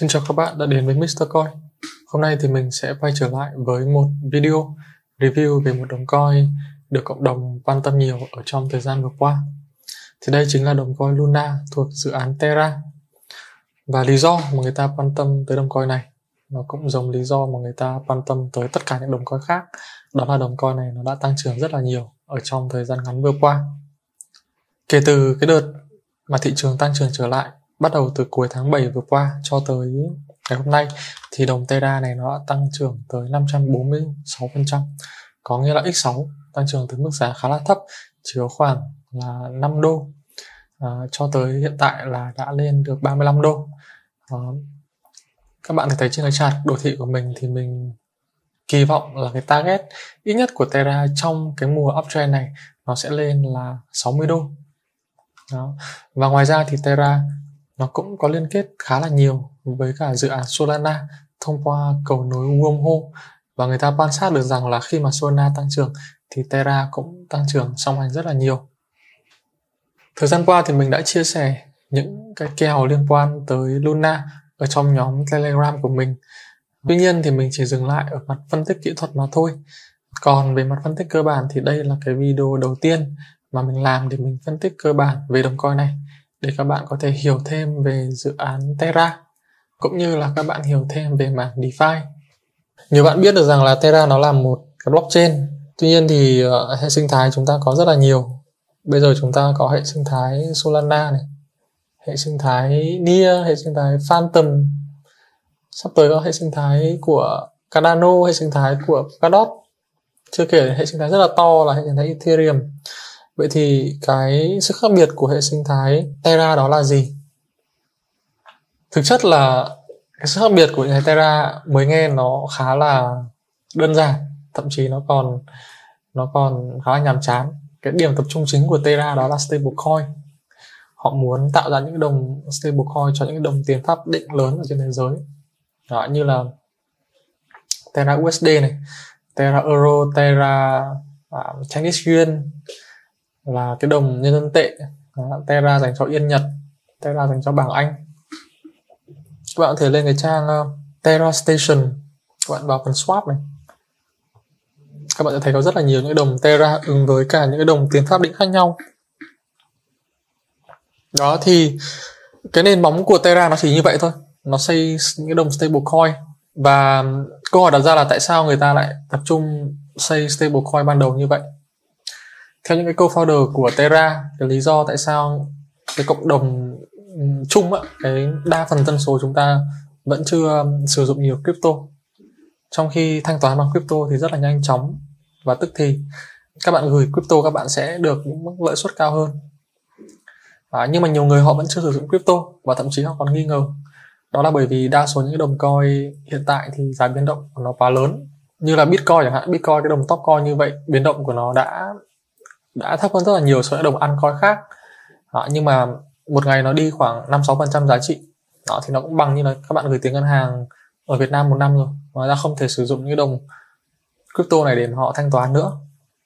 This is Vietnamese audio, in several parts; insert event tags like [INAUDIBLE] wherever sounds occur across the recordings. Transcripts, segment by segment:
Xin chào các bạn đã đến với Mr. Coin. Hôm nay thì mình sẽ quay trở lại với một video review về một đồng coin được cộng đồng quan tâm nhiều ở trong thời gian vừa qua. Thì đây chính là đồng coin Luna thuộc dự án Terra. Và lý do mà người ta quan tâm tới đồng coin này, nó cũng giống lý do mà người ta quan tâm tới tất cả những đồng coin khác. Đó là đồng coin này nó đã tăng trưởng rất là nhiều ở trong thời gian ngắn vừa qua. Kể từ cái đợt mà thị trường tăng trưởng trở lại bắt đầu từ cuối tháng 7 vừa qua cho tới ngày hôm nay thì đồng Terra này nó đã tăng trưởng tới 546%. Có nghĩa là X6 tăng trưởng tới mức giá khá là thấp, chỉ có khoảng là 5 đô. À, cho tới hiện tại là đã lên được 35 đô. À, các bạn thấy trên cái chart đồ thị của mình thì mình kỳ vọng là cái target ít nhất của Terra trong cái mùa uptrend này nó sẽ lên là 60 đô. Đó. Và ngoài ra thì Terra nó cũng có liên kết khá là nhiều với cả dự án Solana thông qua cầu nối wormhole và người ta quan sát được rằng là khi mà Solana tăng trưởng thì Terra cũng tăng trưởng song hành rất là nhiều. Thời gian qua thì mình đã chia sẻ những cái kèo liên quan tới Luna ở trong nhóm Telegram của mình. Tuy nhiên thì mình chỉ dừng lại ở mặt phân tích kỹ thuật mà thôi. Còn về mặt phân tích cơ bản thì đây là cái video đầu tiên mà mình làm để mình phân tích cơ bản về đồng coin này để các bạn có thể hiểu thêm về dự án Terra cũng như là các bạn hiểu thêm về mảng DeFi. Nhiều bạn biết được rằng là Terra nó là một cái blockchain. Tuy nhiên thì uh, hệ sinh thái chúng ta có rất là nhiều. Bây giờ chúng ta có hệ sinh thái Solana này, hệ sinh thái Nia, hệ sinh thái Phantom. Sắp tới có hệ sinh thái của Cardano, hệ sinh thái của Polkadot. Chưa kể hệ sinh thái rất là to là hệ sinh thái Ethereum Vậy thì cái sự khác biệt của hệ sinh thái Terra đó là gì? Thực chất là cái sự khác biệt của hệ Terra mới nghe nó khá là đơn giản, thậm chí nó còn nó còn khá là nhàm chán. Cái điểm tập trung chính của Terra đó là stablecoin. Họ muốn tạo ra những đồng stablecoin cho những đồng tiền pháp định lớn ở trên thế giới. Đó, như là Terra USD này, Terra Euro, Terra uh, Chinese Yuan, là cái đồng nhân dân tệ Terra dành cho Yên Nhật Terra dành cho bảng Anh. Các bạn có thể lên cái trang ờ, Terra Station, các bạn vào phần swap này. Các bạn sẽ thấy có rất là nhiều những đồng Terra ứng với cả những cái đồng tiền pháp định khác nhau. Đó, thì cái nền móng của Terra nó chỉ như vậy thôi. Nó xây những cái đồng stablecoin. Và câu hỏi đặt ra là tại sao người ta lại tập trung xây stablecoin ban đầu như vậy? Theo những cái co-founder của Terra cái lý do tại sao cái cộng đồng ừ, chung á cái đa phần dân số chúng ta vẫn chưa ừ, sử dụng nhiều crypto. Trong khi thanh toán bằng crypto thì rất là nhanh chóng và tức thì các bạn gửi crypto các bạn sẽ được những mức lợi suất cao hơn. À, nhưng mà nhiều người họ vẫn chưa sử dụng crypto và thậm chí họ còn nghi ngờ. Đó là bởi vì đa số những cái đồng coin hiện tại thì giá biến động của nó quá lớn. Như là bitcoin chẳng hạn bitcoin cái đồng top coin như vậy biến động của nó đã đã thấp hơn rất là nhiều so với đồng ăn coin khác. Đó, nhưng mà một ngày nó đi khoảng 5 6 phần trăm giá trị. Đó thì nó cũng bằng như là các bạn gửi tiền ngân hàng ở Việt Nam một năm rồi. Mà ra không thể sử dụng những đồng crypto này để họ thanh toán nữa.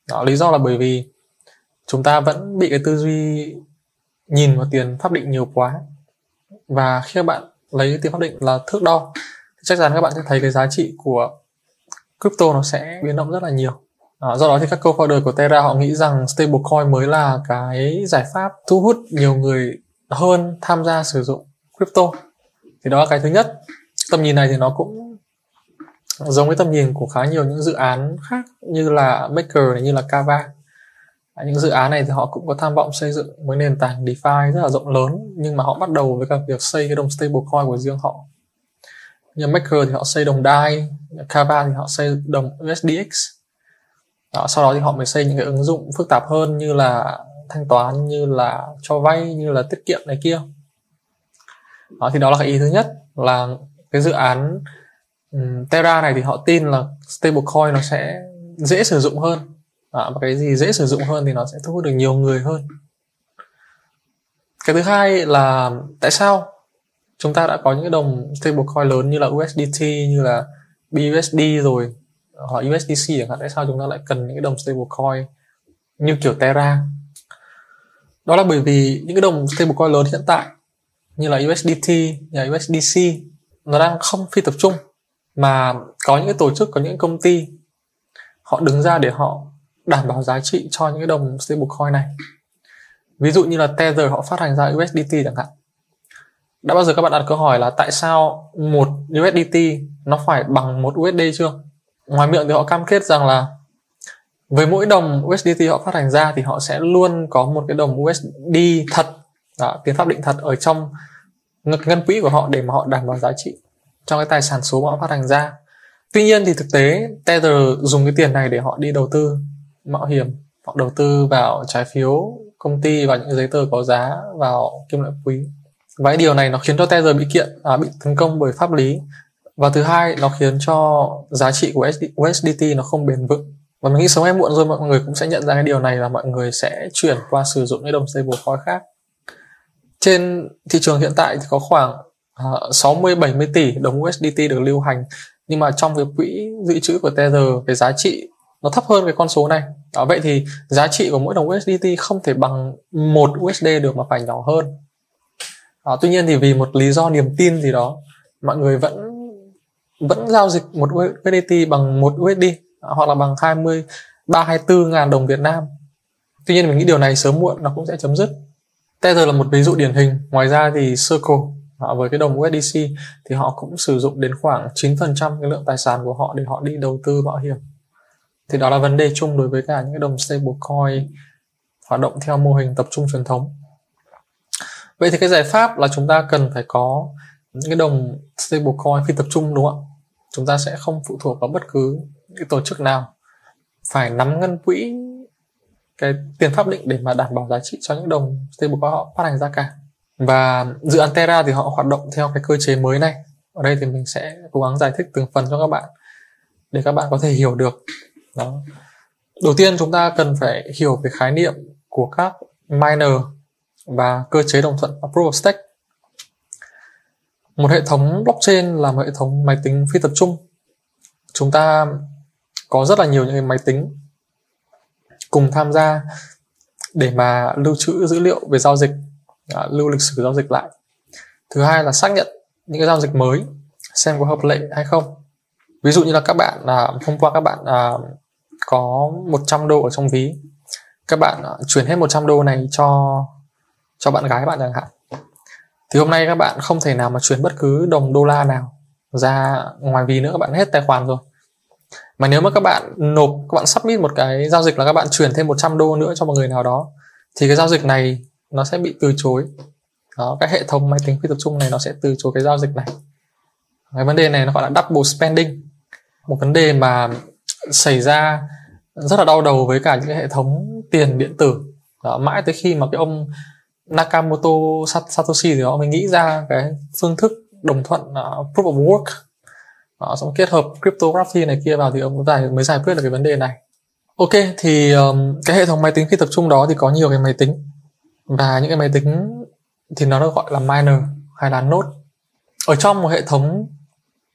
Đó lý do là bởi vì chúng ta vẫn bị cái tư duy nhìn vào tiền pháp định nhiều quá. Và khi các bạn lấy tiền pháp định là thước đo thì chắc chắn các bạn sẽ thấy cái giá trị của crypto nó sẽ biến động rất là nhiều. À, do đó thì các co-founder của Terra họ nghĩ rằng stablecoin mới là cái giải pháp thu hút nhiều người hơn tham gia sử dụng crypto. Thì đó là cái thứ nhất. Tầm nhìn này thì nó cũng giống với tầm nhìn của khá nhiều những dự án khác như là Maker này, như là Kava. À, những dự án này thì họ cũng có tham vọng xây dựng một nền tảng DeFi rất là rộng lớn nhưng mà họ bắt đầu với cả việc xây cái đồng stablecoin của riêng họ. Như Maker thì họ xây đồng DAI, Kava thì họ xây đồng USDX đó, sau đó thì họ mới xây những cái ứng dụng phức tạp hơn như là thanh toán như là cho vay như là tiết kiệm này kia. Đó thì đó là cái ý thứ nhất là cái dự án um, Terra này thì họ tin là stablecoin nó sẽ dễ sử dụng hơn. Đó, và cái gì dễ sử dụng hơn thì nó sẽ thu hút được nhiều người hơn. Cái thứ hai là tại sao chúng ta đã có những cái đồng stablecoin lớn như là USDT như là BUSD rồi? Hoặc USDC chẳng hạn tại sao chúng ta lại cần những cái đồng stablecoin như kiểu Terra? Đó là bởi vì những cái đồng stablecoin lớn hiện tại như là USDT, như là USDC nó đang không phi tập trung mà có những cái tổ chức có những công ty họ đứng ra để họ đảm bảo giá trị cho những cái đồng stablecoin này. Ví dụ như là Tether họ phát hành ra USDT chẳng hạn. Đã bao giờ các bạn đặt câu hỏi là tại sao một USDT nó phải bằng một USD chưa? Ngoài miệng thì họ cam kết rằng là với mỗi đồng USDT họ phát hành ra thì họ sẽ luôn có một cái đồng USD thật đó, tiền pháp định thật ở trong ngân quỹ của họ để mà họ đảm bảo giá trị cho cái tài sản số mà họ phát hành ra. Tuy nhiên thì thực tế Tether dùng cái tiền này để họ đi đầu tư mạo hiểm họ đầu tư vào trái phiếu công ty và những giấy tờ có giá vào kim loại quý. Và cái điều này nó khiến cho Tether bị kiện à, bị tấn công bởi pháp lý và thứ hai nó khiến cho giá trị của USDT nó không bền vững. Và mình nghĩ sớm hay muộn rồi mọi người cũng sẽ nhận ra cái điều này là mọi người sẽ chuyển qua sử dụng cái đồng stablecoin khác. Trên thị trường hiện tại thì có khoảng uh, 60 70 tỷ đồng USDT được lưu hành. Nhưng mà trong cái quỹ dự trữ của Tether cái giá trị nó thấp hơn cái con số này. Đó, vậy thì giá trị của mỗi đồng USDT không thể bằng một USD được mà phải nhỏ hơn. Đó, tuy nhiên thì vì một lý do niềm tin gì đó mọi người vẫn vẫn giao dịch một USDT bằng một USD hoặc là bằng 20 324 ngàn đồng Việt Nam. Tuy nhiên mình nghĩ điều này sớm muộn nó cũng sẽ chấm dứt. Tether là một ví dụ điển hình. Ngoài ra thì Circle, họ với cái đồng USDC thì họ cũng sử dụng đến khoảng 9% cái lượng tài sản của họ để họ đi đầu tư, mạo hiểm. Thì đó là vấn đề chung đối với cả những cái đồng stablecoin hoạt động theo mô hình tập trung truyền thống. Vậy thì cái giải pháp là chúng ta cần phải có những cái đồng stablecoin phi tập trung, đúng không ạ? Chúng ta sẽ không phụ thuộc vào bất cứ cái tổ chức nào. Phải nắm ngân quỹ cái tiền pháp định để mà đảm bảo giá trị cho những đồng stablecoin họ phát hành ra cả. Và dự án Terra thì họ hoạt động theo cái cơ chế mới này. Ở đây thì mình sẽ cố gắng giải thích từng phần cho các bạn để các bạn có thể hiểu được. Đó. Đầu tiên chúng ta cần phải hiểu về khái niệm của các miner và cơ chế đồng thuận proof of stake một hệ thống blockchain là một hệ thống máy tính phi tập trung. Chúng ta có rất là nhiều những máy tính cùng tham gia để mà lưu trữ dữ liệu về giao dịch à, lưu lịch sử giao dịch lại. Thứ hai là xác nhận những cái giao dịch mới xem có hợp lệ hay không. Ví dụ như là các bạn à, hôm qua các bạn à, có 100 đô ở trong ví. Các bạn à, chuyển hết 100 đô này cho cho bạn gái bạn chẳng hạn thì hôm nay các bạn không thể nào mà chuyển bất cứ đồng đô la nào ra ngoài vì nữa các bạn hết tài khoản rồi. Mà nếu mà các bạn nộp các bạn submit một cái giao dịch là các bạn chuyển thêm 100 đô nữa cho một người nào đó thì cái giao dịch này nó sẽ bị từ chối. Đó cái hệ thống máy tính phi tập trung này nó sẽ từ chối cái giao dịch này. Cái vấn đề này nó gọi là double spending. Một vấn đề mà xảy ra rất là đau đầu với cả những cái hệ thống tiền điện tử. Đó, mãi tới khi mà cái ông Nakamoto Satoshi thì họ mới nghĩ ra cái phương thức đồng thuận uh, proof of work. Đó, xong kết hợp cryptography này kia vào thì ông giải mới giải quyết được cái vấn đề này. Ok thì um, cái hệ thống máy tính khi tập trung đó thì có nhiều cái máy tính. Và những cái máy tính thì nó được gọi là miner hay là node. Ở trong một hệ thống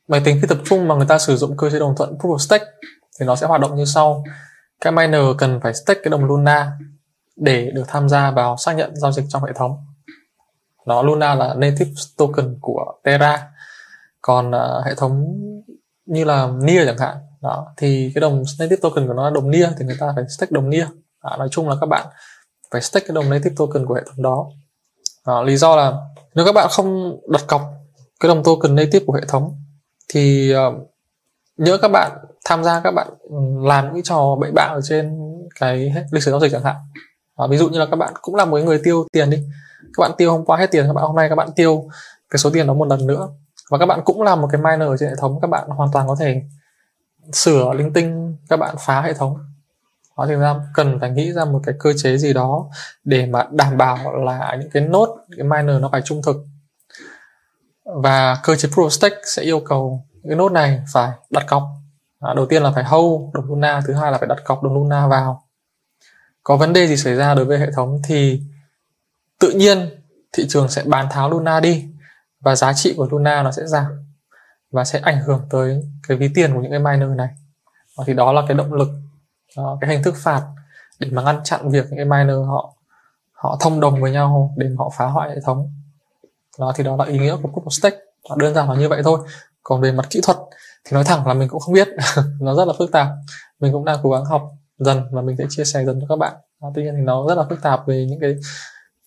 máy tính khi tập trung mà người ta sử dụng cơ chế đồng thuận proof of stake thì nó sẽ hoạt động như sau. Các miner cần phải stake cái đồng Luna để được tham gia vào xác nhận giao dịch trong hệ thống. Nó Luna là native token của Terra. Còn uh, hệ thống như là NIA chẳng hạn đó thì cái đồng native token của nó là đồng NIA thì người ta phải stake đồng NIA à, nói chung là các bạn phải stake cái đồng native token của hệ thống đó. Đó, lý do là nếu các bạn không đặt cọc cái đồng token native của hệ thống thì uh, nhớ các bạn tham gia các bạn ừ, làm những trò bậy bạ ở trên cái lịch sử giao dịch chẳng hạn à, ví dụ như là các bạn cũng là một người tiêu tiền đi. Các bạn tiêu hôm qua hết tiền các bạn hôm nay các bạn tiêu cái số tiền đó một lần nữa. Và các bạn cũng là một cái miner ở trên hệ thống các bạn hoàn toàn có thể sửa linh tinh các bạn phá hệ thống. Đó thì ra cần phải nghĩ ra một cái cơ chế gì đó để mà đảm bảo là những cái nốt cái miner nó phải trung thực. Và cơ chế proof of stake sẽ yêu cầu cái nốt này phải đặt cọc. À, đầu tiên là phải hold đồng luna thứ hai là phải đặt cọc đồng luna vào có vấn đề gì xảy ra đối với hệ thống thì tự nhiên thị trường sẽ bán tháo luna đi và giá trị của luna nó sẽ giảm và sẽ ảnh hưởng tới cái ví tiền của những cái miner này. Và thì đó là cái động lực đó, cái hình thức phạt để mà ngăn chặn việc những cái miner họ họ thông đồng với nhau để họ phá hoại hệ thống. Đó thì đó là ý nghĩa của proof of stake. Đơn giản là như vậy thôi. Còn về mặt kỹ thuật thì nói thẳng là mình cũng không biết. [LAUGHS] Nó rất là phức tạp. Mình cũng đang cố gắng học dần và mình sẽ chia sẻ dần cho các bạn. À, tuy nhiên thì nó rất là phức tạp về những cái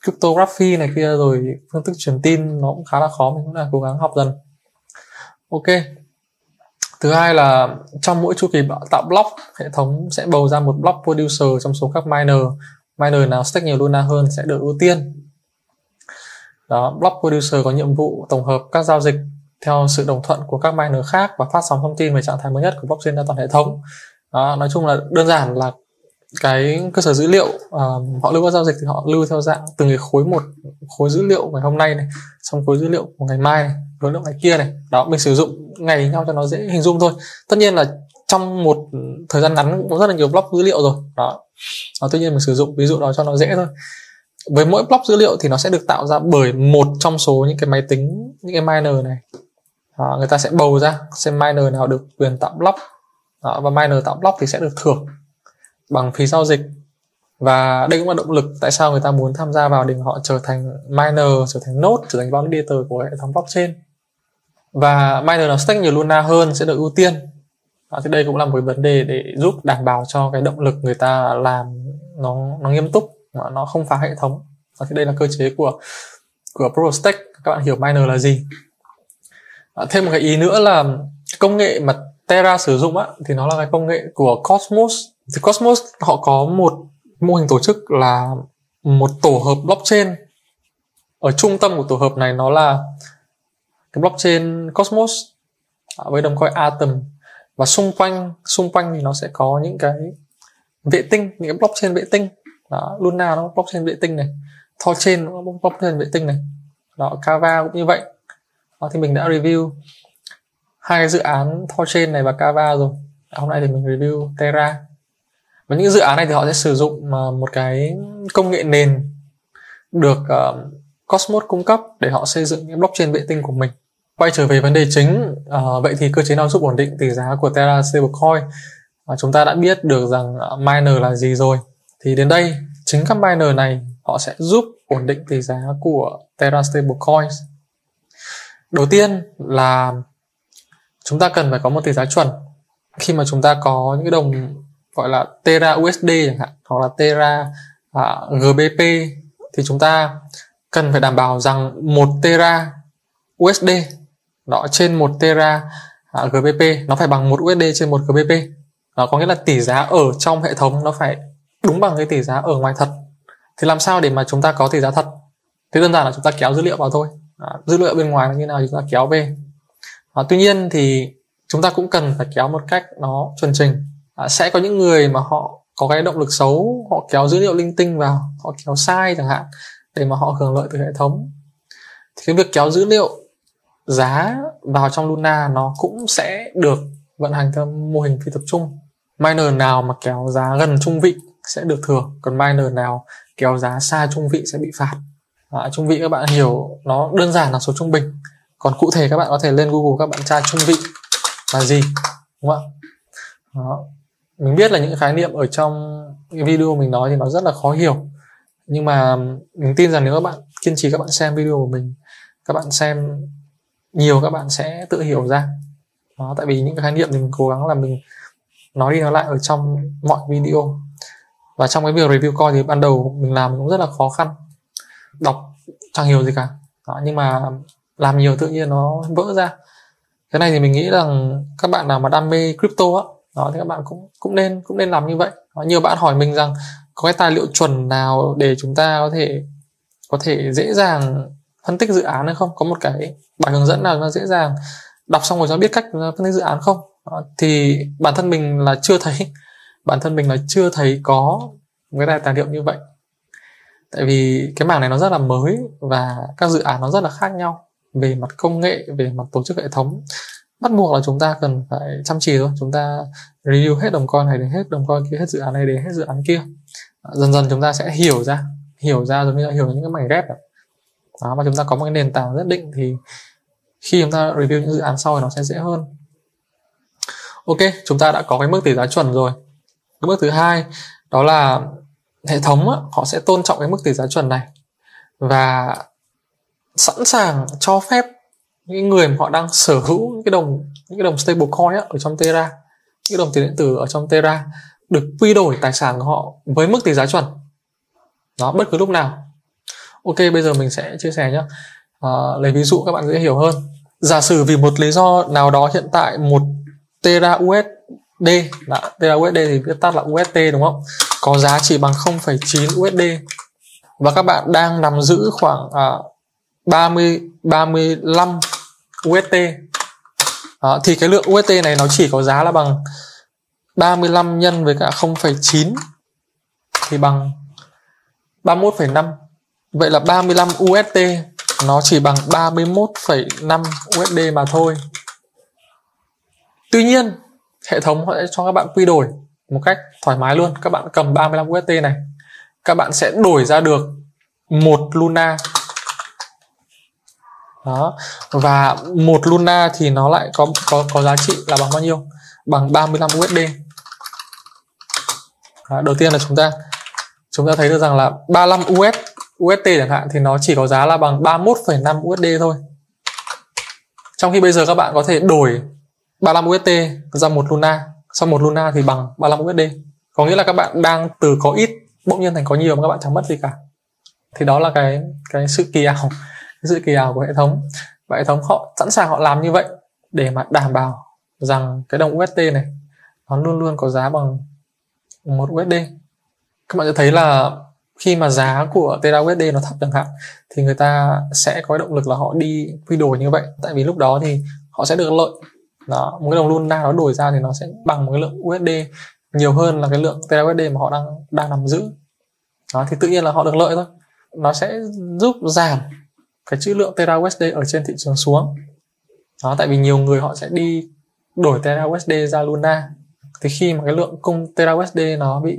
cryptography này kia rồi phương thức truyền tin nó cũng khá là khó mình cũng đang cố gắng học dần. Ok. Thứ hai là trong mỗi chu kỳ tạo block hệ thống sẽ bầu ra một block producer trong số các miner. Miner nào stake nhiều luna hơn sẽ được ưu tiên. Đó block producer có nhiệm vụ tổng hợp các giao dịch theo sự đồng thuận của các miner khác và phát sóng thông tin về trạng thái mới nhất của blockchain ra toàn hệ thống đó, nói chung là đơn giản là cái cơ sở dữ liệu uh, họ lưu các giao dịch thì họ lưu theo dạng từng cái khối một khối dữ liệu ngày hôm nay này xong khối dữ liệu của ngày mai này khối lượng ngày kia này. Đó mình sử dụng ngày nhau cho nó dễ hình dung thôi. Tất nhiên là trong một thời gian ngắn cũng có rất là nhiều block dữ liệu rồi. Đó. Đó, tuy nhiên mình sử dụng ví dụ đó cho nó dễ thôi. Với mỗi block dữ liệu thì nó sẽ được tạo ra bởi một trong số những cái máy tính những cái miner này. Đó, người ta sẽ bầu ra xem miner nào được quyền tạo block đó, và miner tạo block thì sẽ được thưởng bằng phí giao dịch. Và đây cũng là động lực tại sao người ta muốn tham gia vào để họ trở thành miner trở thành node trở thành validator của hệ thống blockchain. Và miner nào stake nhiều luna hơn sẽ được ưu tiên. À, thì đây cũng là một vấn đề để giúp đảm bảo cho cái động lực người ta làm nó nó nghiêm túc mà nó không phá hệ thống. À, thì đây là cơ chế của của proof stake. Các bạn hiểu miner là gì. À, thêm một cái ý nữa là công nghệ mà Terra sử dụng á thì nó là cái công nghệ của Cosmos. Thì Cosmos họ có một mô hình tổ chức là một tổ hợp blockchain. Ở trung tâm của tổ hợp này nó là cái blockchain Cosmos à, với đồng coin Atom. Và xung quanh xung quanh thì nó sẽ có những cái vệ tinh những cái blockchain vệ tinh. Đó, Luna nó blockchain vệ tinh này Thorchain nó blockchain vệ tinh này. Đó Kava cũng như vậy. Đó, thì mình đã review hai cái dự án Thorchain này và Kava rồi. Hôm nay thì mình review Terra. Và những dự án này thì họ sẽ sử dụng à, một cái công nghệ nền được uh, Cosmos cung cấp để họ xây dựng những blockchain vệ tinh của mình. Quay trở về vấn đề chính uh, vậy thì cơ chế nào giúp ổn định tỷ giá của Terra stablecoin. Uh, chúng ta đã biết được rằng uh, miner là gì rồi. Thì đến đây chính các miner này họ sẽ giúp ổn định tỷ giá của Terra stablecoins. Đầu tiên là chúng ta cần phải có một tỷ giá chuẩn. Khi mà chúng ta có những cái đồng gọi là Terra USD chẳng hạn hoặc là Terra à, GBP thì chúng ta cần phải đảm bảo rằng một Terra USD đó trên một Terra à, GBP nó phải bằng một USD trên một GBP đó có nghĩa là tỷ giá ở trong hệ thống nó phải đúng bằng cái tỷ giá ở ngoài thật. Thì làm sao để mà chúng ta có tỷ giá thật? Thì đơn giản là chúng ta kéo dữ liệu vào thôi. À, dữ liệu bên ngoài nó như nào chúng ta kéo về à, tuy nhiên thì chúng ta cũng cần phải kéo một cách nó chuẩn trình à, sẽ có những người mà họ có cái động lực xấu họ kéo dữ liệu linh tinh vào họ kéo sai chẳng hạn để mà họ hưởng lợi từ hệ thống. Thì cái việc kéo dữ liệu giá vào trong Luna nó cũng sẽ được vận hành theo mô hình phi tập trung. Miner nào mà kéo giá gần trung vị sẽ được thưởng còn miner nào kéo giá xa trung vị sẽ bị phạt. À, trung vị các bạn hiểu nó đơn giản là số trung bình còn cụ thể các bạn có thể lên Google các bạn tra trung vị là gì đúng không ạ? Đó. Mình biết là những khái niệm ở trong cái video mình nói thì nó rất là khó hiểu. Nhưng mà mình tin rằng nếu các bạn kiên trì các bạn xem video của mình các bạn xem nhiều các bạn sẽ tự hiểu ra. Đó tại vì những cái khái niệm thì mình cố gắng là mình nói đi nói lại ở trong mọi video. Và trong cái việc review coi thì ban đầu mình làm cũng rất là khó khăn đọc chẳng hiểu gì cả. Đó, nhưng mà làm nhiều tự nhiên nó vỡ ra. Cái này thì mình nghĩ rằng các bạn nào mà đam mê crypto á đó thì các bạn cũng cũng nên cũng nên làm như vậy. Đó, nhiều bạn hỏi mình rằng có cái tài liệu chuẩn nào để chúng ta có thể có thể dễ dàng phân tích dự án hay không? Có một cái bài hướng dẫn nào nó dễ dàng đọc xong rồi cho biết cách ờ, phân tích dự án không? Đó, thì bản thân mình là chưa thấy. [LAUGHS] Bản thân mình là chưa thấy có một cái tài liệu như vậy. Tại vì cái mảng này nó rất là mới và các dự án nó rất là khác nhau về mặt công nghệ, về mặt tổ chức hệ thống. Bắt buộc là chúng ta cần phải chăm chỉ thôi. Chúng ta review hết đồng coin này đến hết đồng coin kia, hết dự án này đến hết dự án kia. À, dần dần chúng ta sẽ hiểu ra hiểu ra giống như là hiểu những cái mảnh ghép đó và chúng ta có một cái nền tảng nhất định thì khi chúng ta review những dự án sau thì nó sẽ dễ hơn. Ok, chúng ta đã có cái mức tỷ giá chuẩn rồi. Cái bước thứ hai, đó là hệ thống họ sẽ tôn trọng cái mức tỷ giá chuẩn này. Và sẵn sàng cho phép những người mà họ đang sở hữu những cái đồng những cái đồng stablecoin ở trong Terra những cái đồng tiền điện tử ở trong Terra được quy đổi tài sản của họ với mức tỷ giá chuẩn. Đó bất cứ lúc nào. Ok bây giờ mình sẽ chia sẻ nhé à, lấy ví dụ các bạn dễ hiểu hơn. Giả sử vì một lý do nào đó hiện tại một Terra USD đã Terra USD thì viết tắt là UST đúng không? Có giá chỉ bằng 0,9 USD và các bạn đang nắm giữ khoảng à, 30 35 USD đó, thì cái lượng UST này nó chỉ có giá là bằng 35 nhân với cả 0,9 thì bằng 31,5 vậy là 35 UST nó chỉ bằng 31,5 USD mà thôi. Tuy nhiên hệ thống sẽ cho các bạn quy đổi một cách thoải mái luôn. Các bạn cầm 35 UST này các bạn sẽ đổi ra được một Luna đó. Và một Luna thì nó lại có có có giá trị là bằng bao nhiêu? Bằng 35 USD đó, đầu tiên là chúng ta chúng ta thấy được rằng là 35 US USD chẳng hạn thì nó chỉ có giá là bằng 31,5 USD thôi. Trong khi bây giờ các bạn có thể đổi 35 USD ra một Luna sau một Luna thì bằng 35 USD có nghĩa là các bạn đang từ có ít bỗng nhiên thành có nhiều mà các bạn chẳng mất gì cả. Thì đó là cái cái sự kỳ ảo sự kỳ ảo của hệ thống. Và hệ thống họ sẵn sàng họ làm như vậy để mà đảm bảo rằng cái đồng USD này, nó luôn luôn có giá bằng một USD các bạn sẽ thấy là khi mà giá của Terra USD nó thấp chẳng hạn, thì người ta sẽ có động lực là họ đi quy đổi như vậy. Tại vì lúc đó thì họ sẽ được lợi. Đó, một cái đồng Luna nó đổi ra thì nó sẽ bằng một cái lượng USD nhiều hơn là cái lượng Terra USD mà họ đang đang nắm giữ. Đó, thì tự nhiên là họ được lợi thôi. Nó sẽ giúp giảm cái chữ lượng Terra USD ở trên thị trường xuống. Đó, tại vì nhiều người họ sẽ đi đổi Terra USD ra Luna. Thì khi mà cái lượng cung Terra USD nó bị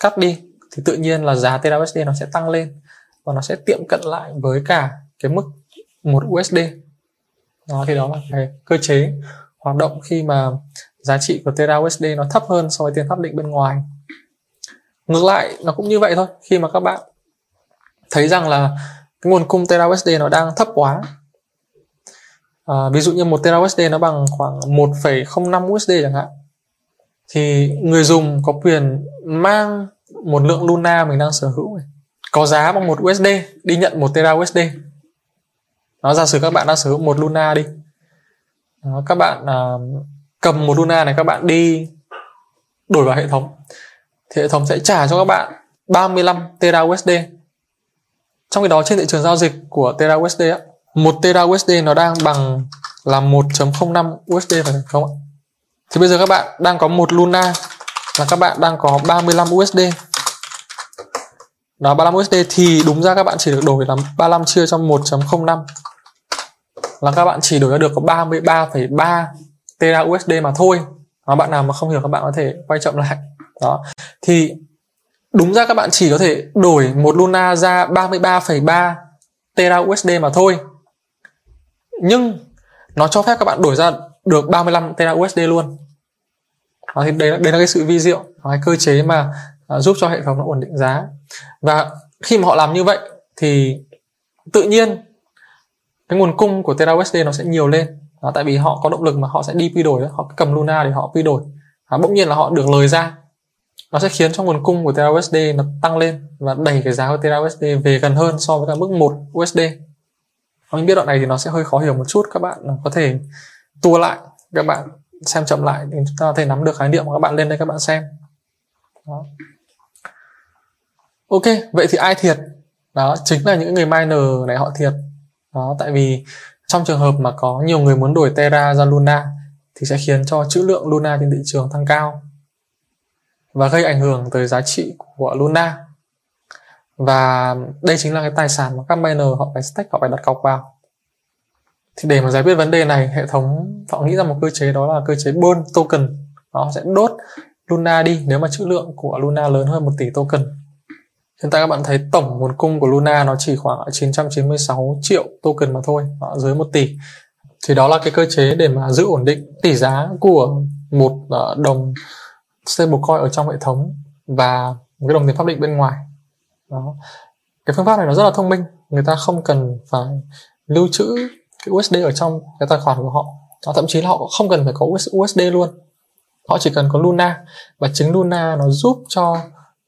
cắt đi, thì tự nhiên là giá Terra USD nó sẽ tăng lên và nó sẽ tiệm cận lại với cả cái mức một USD đó, thì đó là cái cơ chế hoạt động khi mà giá trị của Terra USD nó thấp hơn so với tiền pháp định bên ngoài. Ngược lại, nó cũng như vậy thôi. Khi mà các bạn thấy rằng là cái nguồn cung Terra USD nó đang thấp quá. À, ví dụ như một Terra USD nó bằng khoảng 1,05 USD chẳng hạn thì người dùng có quyền mang một lượng Luna mình đang sở hữu này có giá bằng một USD đi nhận một Terra USD nó giả sử các bạn đang sở hữu một Luna đi. Đó, các bạn à, cầm một Luna này các bạn đi đổi vào hệ thống thì hệ thống sẽ trả cho các bạn 35 Terra USD trong khi đó trên thị trường giao dịch của Terra USD á, 1 Terra USD nó đang bằng là 1.05 USD phải không ạ? Thì bây giờ các bạn đang có một Luna là các bạn đang có 35 USD. Đó 35 USD thì đúng ra các bạn chỉ được đổi là 35 chia cho 1.05 là các bạn chỉ đổi ra được có 33,3 Terra USD mà thôi. Đó, bạn nào mà không hiểu các bạn có thể quay chậm lại. Đó. Thì đúng ra các bạn chỉ có thể đổi một Luna ra 33,3 Tera USD mà thôi. Nhưng nó cho phép các bạn đổi ra được 35 Tera USD luôn. Đó, thì đây, đấy là cái sự vi diệu cái cơ chế mà à, giúp cho hệ thống nó ổn định giá. Và khi mà họ làm như vậy thì tự nhiên cái nguồn cung của Tera USD nó sẽ nhiều lên. Đó, tại vì họ có động lực mà họ sẽ đi quy đổi họ cầm Luna để họ quy đổi. Đó, bỗng nhiên là họ được lời ra nó sẽ khiến cho nguồn cung của Terra USD nó tăng lên và đẩy cái giá của Terra USD về gần hơn so với cả mức 1 USD. Mình biết đoạn này thì nó sẽ hơi khó hiểu một chút các bạn có thể tua lại các bạn xem chậm lại thì chúng ta có thể nắm được khái niệm của các bạn lên đây các bạn xem. Đó. Ok, vậy thì ai thiệt? Đó chính là những người miner này họ thiệt. Đó, tại vì trong trường hợp mà có nhiều người muốn đổi Terra ra Luna thì sẽ khiến cho trữ lượng Luna trên thị trường tăng cao và gây ảnh hưởng tới giá trị của Luna. Và đây chính là cái tài sản mà các miner họ phải stake, họ phải đặt cọc vào. Thì để mà giải quyết vấn đề này, hệ thống họ nghĩ ra một cơ chế, đó là cơ chế burn token. Họ sẽ đốt Luna đi nếu mà trữ lượng của Luna lớn hơn 1 tỷ token. Hiện tại các bạn thấy tổng nguồn cung của Luna nó chỉ khoảng 996 triệu token mà thôi dưới 1 tỷ. Thì đó là cái cơ chế để mà giữ ổn định tỷ giá của một ờ, đồng đồng stablecoin ở trong hệ thống và một cái đồng tiền pháp định bên ngoài. Đó. Cái phương pháp này nó rất là thông minh người ta không cần phải lưu trữ cái USD ở trong cái tài khoản của họ. Đó, thậm chí là họ không cần phải có USD luôn. Họ chỉ cần có Luna và chính Luna nó giúp cho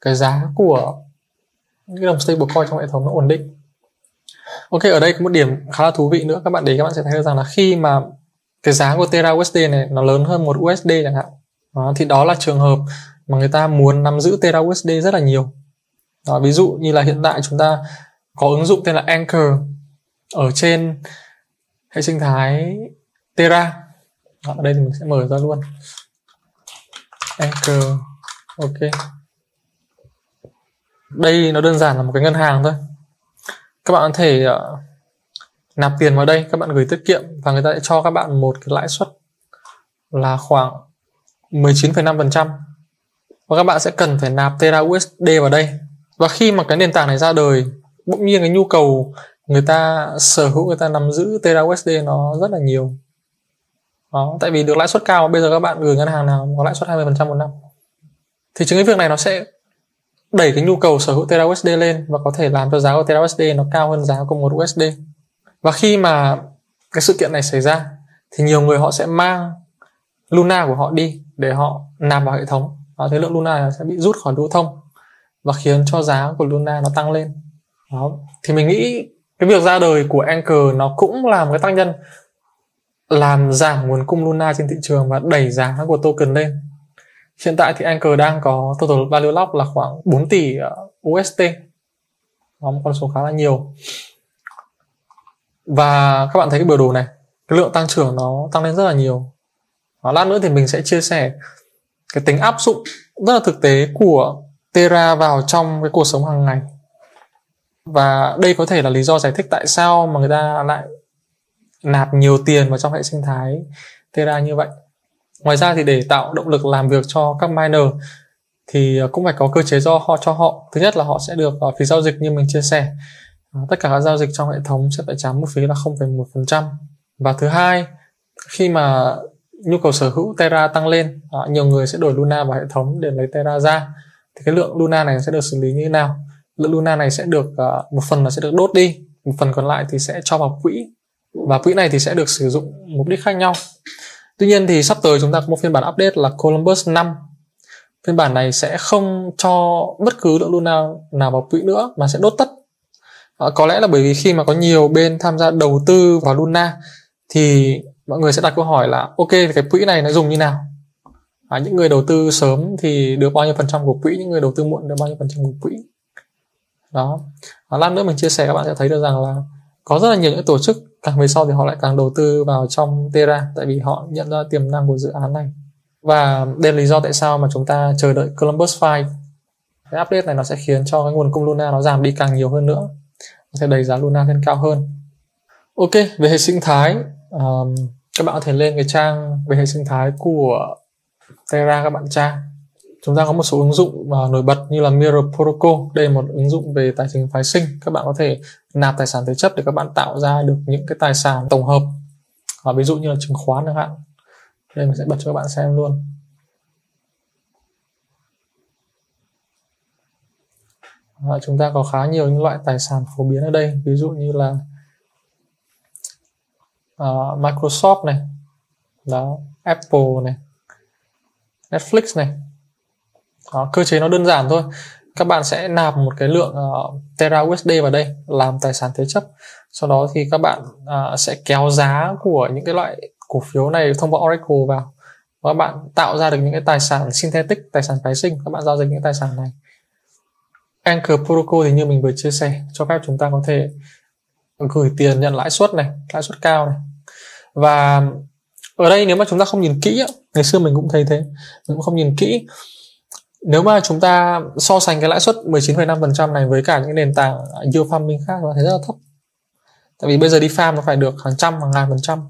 cái giá của cái đồng stablecoin trong hệ thống nó ổn định. Ok ở đây có một điểm khá là thú vị nữa. Các bạn để các bạn sẽ thấy được rằng là khi mà cái giá của Terra USD này nó lớn hơn một USD chẳng hạn đó, thì đó là trường hợp mà người ta muốn nắm giữ Terra USD rất là nhiều. Đó, ví dụ như là hiện tại chúng ta có ứng dụng tên là Anchor ở trên hệ sinh thái Terra. Đó, ở đây thì mình sẽ mở ra luôn. Anchor ok. Đây nó đơn giản là một cái ngân hàng thôi. Các bạn có thể uh, nạp tiền vào đây các bạn gửi tiết kiệm và người ta sẽ cho các bạn một cái lãi suất là khoảng 19,5% và các bạn sẽ cần phải nạp Terra USD vào đây. Và khi mà cái nền tảng này ra đời bỗng nhiên cái nhu cầu người ta sở hữu người ta nắm giữ Terra USD nó rất là nhiều. Đó, tại vì được lãi suất cao bây giờ các bạn gửi ngân hàng nào có lãi suất 20% một năm. Thì chính cái việc này nó sẽ đẩy cái nhu cầu sở hữu Terra USD lên và có thể làm cho giá của Terra USD nó cao hơn giá của một USD và khi mà cái sự kiện này xảy ra thì nhiều người họ sẽ mang Luna của họ đi để họ nạp vào hệ thống. Và thế lượng Luna sẽ bị rút khỏi lưu thông và khiến cho giá của Luna nó tăng lên. Đó. Thì mình nghĩ cái việc ra đời của Anchor nó cũng là một cái tác nhân làm giảm nguồn cung Luna trên thị trường và đẩy giá của token lên. Hiện tại thì Anchor đang có total value lock là khoảng 4 tỷ ờ, UST đó, một con số khá là nhiều. Và các bạn thấy cái biểu đồ này, cái lượng tăng trưởng nó tăng lên rất là nhiều và lát nữa thì mình sẽ chia sẻ cái tính áp dụng rất là thực tế của Terra vào trong cái cuộc sống hàng ngày. Và đây có thể là lý do giải thích tại sao mà người ta lại nạp nhiều tiền vào trong hệ sinh thái Terra như vậy. Ngoài ra thì để tạo động lực làm việc cho các miner thì cũng phải có cơ chế do họ cho họ. Thứ nhất là họ sẽ được à, phí giao dịch như mình chia sẻ. À, tất cả các giao dịch trong hệ thống sẽ phải trả mức phí là 0,1% và thứ hai khi mà nhu cầu sở hữu Terra tăng lên à, nhiều người sẽ đổi Luna vào hệ thống để lấy Terra ra. Thì cái lượng Luna này sẽ được xử lý như thế nào? Lượng Luna này sẽ được à, một phần là sẽ được đốt đi một phần còn lại thì sẽ cho vào quỹ. Và quỹ này thì sẽ được sử dụng mục đích khác nhau. Tuy nhiên thì sắp tới chúng ta có một phiên bản update là Columbus 5 phiên bản này sẽ không cho bất cứ lượng Luna nào vào quỹ nữa mà sẽ đốt tất. À, có lẽ là bởi vì khi mà có nhiều bên tham gia đầu tư vào Luna thì mọi người sẽ đặt câu hỏi là ok cái quỹ này nó dùng như nào? À, những người đầu tư sớm thì được bao nhiêu phần trăm của quỹ những người đầu tư muộn được bao nhiêu phần trăm của quỹ? Đó. À, lát nữa mình chia sẻ các bạn sẽ thấy được rằng là có rất là nhiều những tổ chức càng về sau thì họ lại càng đầu tư vào trong Terra tại vì họ nhận ra tiềm năng của dự án này. Và đây là lý do tại sao mà chúng ta chờ đợi Columbus 5 cái update này nó sẽ khiến cho cái nguồn cung Luna nó giảm đi càng nhiều hơn nữa. Nó sẽ đẩy giá Luna lên cao hơn. Ok về hệ sinh thái um, các bạn có thể lên cái trang về hệ sinh thái của Terra các bạn tra. Chúng ta có một số ứng dụng uh, nổi bật như là Mirror Protocol. Đây là một ứng dụng về tài chính phái sinh. Các bạn có thể nạp tài sản thế chấp để các bạn tạo ra được những cái tài sản tổng hợp. Và ví dụ như là chứng khoán chẳng hạn. Đây mình sẽ bật cho các bạn xem luôn. Và chúng ta có khá nhiều những loại tài sản phổ biến ở đây. Ví dụ như là uh, Microsoft này. Đó Apple này. Netflix này. Đó, cơ chế nó đơn giản thôi. Các bạn sẽ nạp một cái lượng ờ, uh, Terra USD vào đây làm tài sản thế chấp. Sau đó thì các bạn uh, sẽ kéo giá của những cái loại cổ phiếu này thông qua Oracle vào. Và các bạn tạo ra được những cái tài sản synthetic tài sản phái sinh. Các bạn giao dịch những tài sản này. Anchor Protocol thì như mình vừa chia sẻ cho phép chúng ta có thể gửi tiền nhận lãi suất này lãi suất cao này. Và ở đây nếu mà chúng ta không nhìn kỹ ngày xưa mình cũng thấy thế mình cũng không nhìn kỹ. Nếu mà chúng ta so sánh cái lãi suất 19,5% này với cả những nền tảng yield farming khác nó thấy rất là thấp. Tại vì bây giờ đi farm nó phải được hàng trăm hàng ngàn phần trăm.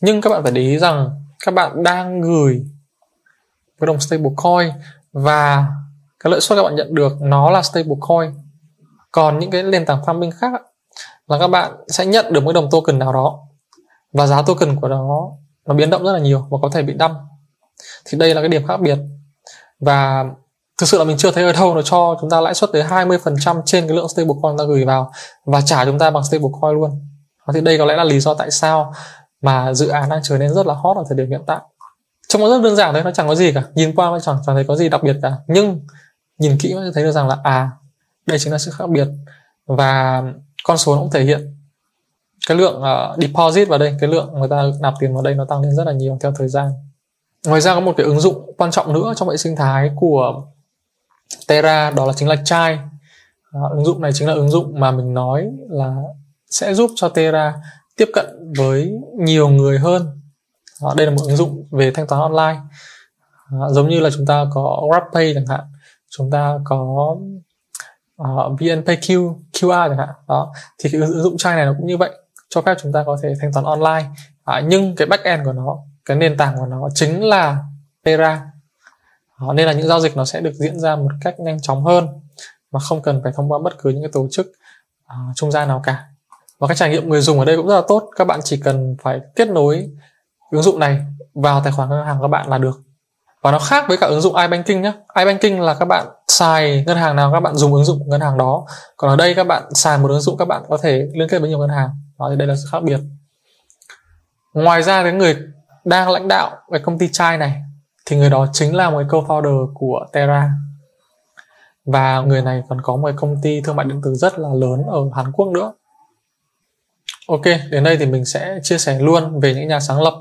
Nhưng các bạn phải để ý rằng các bạn đang gửi cái đồng stablecoin và cái lợi suất các bạn nhận được nó là stablecoin còn những cái nền tảng farming khác là các bạn sẽ nhận được một đồng token nào đó. Và giá token của nó nó biến động rất là nhiều và có thể bị đâm. Thì đây là cái điểm khác biệt. Và thực sự là mình chưa thấy ở đâu nó cho chúng ta lãi suất tới 20% trên cái lượng stablecoin ta gửi vào và trả chúng ta bằng stablecoin luôn. Thì đây có lẽ là lý do tại sao mà dự án đang trở nên rất là hot ở thời điểm hiện tại. Trông nó rất đơn giản đấy nó chẳng có gì cả. Nhìn qua nó chẳng chẳng thấy có gì đặc biệt cả. Nhưng nhìn kỹ mới thấy được rằng là à đây chính là sự khác biệt. Và con số nó cũng thể hiện cái lượng uh, deposit vào đây cái lượng người ta nạp tiền vào đây nó tăng lên rất là nhiều theo thời gian. Ngoài ra có một cái ứng dụng quan trọng nữa trong hệ sinh thái của Terra đó là chính là chai. À, ứng dụng này chính là ứng dụng mà mình nói là sẽ giúp cho Terra tiếp cận với nhiều người hơn. À, đây là một ứng dụng về thanh toán online. À, giống như là chúng ta có GrabPay chẳng hạn chúng ta có Ờ, uh, VNPay QR chẳng hạn. Đó. Thì cái ứng dụng chai này nó cũng như vậy cho phép chúng ta có thể thanh toán online. À, nhưng cái back end của nó cái nền tảng của nó chính là Terra. Đó, nên là những giao dịch nó sẽ được diễn ra một cách nhanh chóng hơn mà không cần phải thông qua bất cứ những cái tổ chức uh, trung gian nào cả. Và cái trải nghiệm người dùng ở đây cũng rất là tốt. Các bạn chỉ cần phải kết nối ứng dụng này vào tài khoản ngân hàng các bạn là được. Và nó khác với cả ứng dụng iBanking nhé iBanking là các bạn xài ngân hàng nào các bạn dùng ứng dụng của ngân hàng đó. Còn ở đây các bạn xài một ứng dụng các bạn có thể liên kết với nhiều ngân hàng. Đó thì đây là sự khác biệt. Ngoài ra cái người đang lãnh đạo cái công ty chai này thì người đó chính là một co-founder của Terra. Và người này còn có một công ty thương mại điện tử rất là lớn ở Hàn Quốc nữa. Ok, đến đây thì mình sẽ chia sẻ luôn về những nhà sáng lập.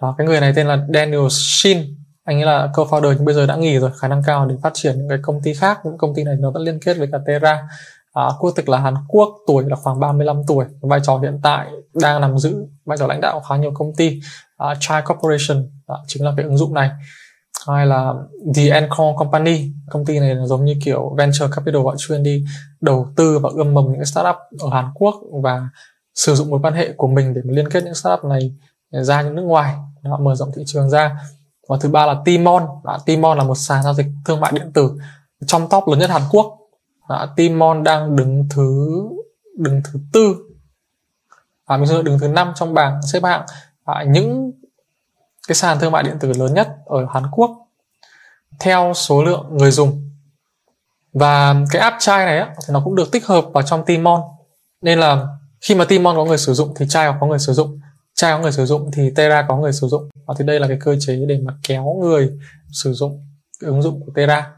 Đó, cái người này tên là Daniel Shin anh ấy là co-founder nhưng bây giờ đã nghỉ rồi khả năng cao để phát triển những cái công ty khác. Những công ty này nó vẫn liên kết với cả Terra. À, quốc tịch là Hàn Quốc tuổi là khoảng 35 tuổi. Vai trò hiện tại đang nằm giữ vai trò lãnh đạo khá nhiều công ty. À, Chai Corporation à, chính là cái ứng dụng này. Hay là The Encore Company công ty này là giống như kiểu venture capital họ chuyên đi đầu tư và ươm mầm những cái startup ở Hàn Quốc và sử dụng mối quan hệ của mình để liên kết những startup này ra những nước ngoài. Đó, mở rộng thị trường ra và thứ ba là Timon. Đã, Timon là một sàn giao dịch thương mại điện tử trong top lớn nhất Hàn Quốc. Đã, Timon đang đứng thứ đứng thứ tư. À, mình đứng thứ năm trong bảng xếp hạng. À, những cái sàn thương mại điện tử lớn nhất ở Hàn Quốc theo số lượng người dùng. Và cái app chai này á, thì nó cũng được tích hợp vào trong Timon. Nên là khi mà Timon có người sử dụng thì chai có người sử dụng trai có người sử dụng thì Terra có người sử dụng và thì đây là cái cơ chế để mà kéo người sử dụng cái ứng dụng của Terra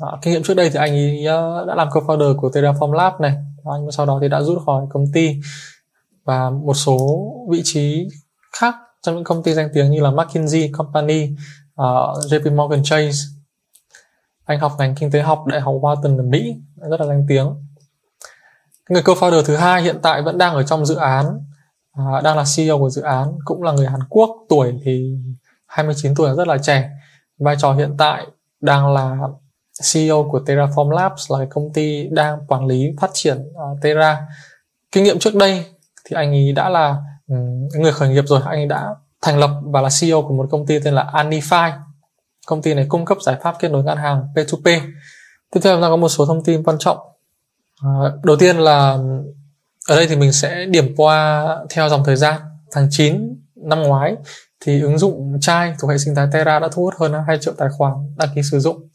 à, kinh nghiệm trước đây thì anh ấy ờ, đã làm co-founder của Terraform Lab này anh sau đó thì đã rút khỏi công ty và một số vị trí khác trong những công ty danh tiếng như là McKinsey Company, ờ, uh, JP Morgan Chase. Anh học ngành kinh tế học Đại học Wharton ở Mỹ, rất là danh tiếng. Người co-founder thứ hai hiện tại vẫn đang ở trong dự án, À, đang là CEO của dự án, cũng là người Hàn Quốc, tuổi thì 29 tuổi rất là trẻ. Vai trò hiện tại đang là CEO của Terraform Labs là công ty đang quản lý phát triển uh, Terra. Kinh nghiệm trước đây thì anh ấy đã là người khởi nghiệp rồi anh ấy đã thành lập và là CEO của một công ty tên là Anify công ty này cung cấp giải pháp kết nối ngân hàng P2P tiếp theo là có một số thông tin quan trọng uh, đầu tiên là ở đây thì mình sẽ điểm qua theo dòng thời gian. Tháng 9 năm ngoái thì ứng dụng chai thuộc hệ sinh thái Terra đã thu hút hơn 2 triệu tài khoản đăng ký sử dụng.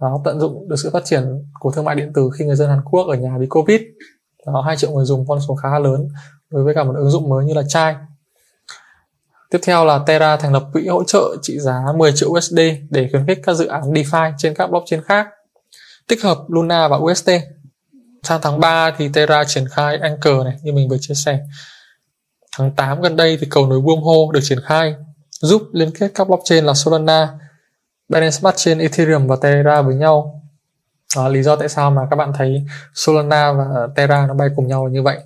Đó, tận dụng được sự phát triển của thương mại điện tử khi người dân Hàn Quốc ở nhà bị Covid. Đó, 2 triệu người dùng con số khá lớn đối với cả một ứng dụng mới như là chai. Tiếp theo là Terra thành lập quỹ hỗ trợ trị giá 10 triệu USD để khuyến khích các dự án DeFi trên các blockchain khác, tích hợp Luna và UST. Sang tháng 3 thì Terra triển khai Anchor này như mình vừa chia sẻ. Tháng 8 gần đây thì cầu nối Wormhole được triển khai giúp liên kết các blockchain là Solana, Binance Smart Chain, Ethereum và Terra với nhau. Đó, lý do tại sao mà các bạn thấy Solana và Terra nó bay cùng nhau như vậy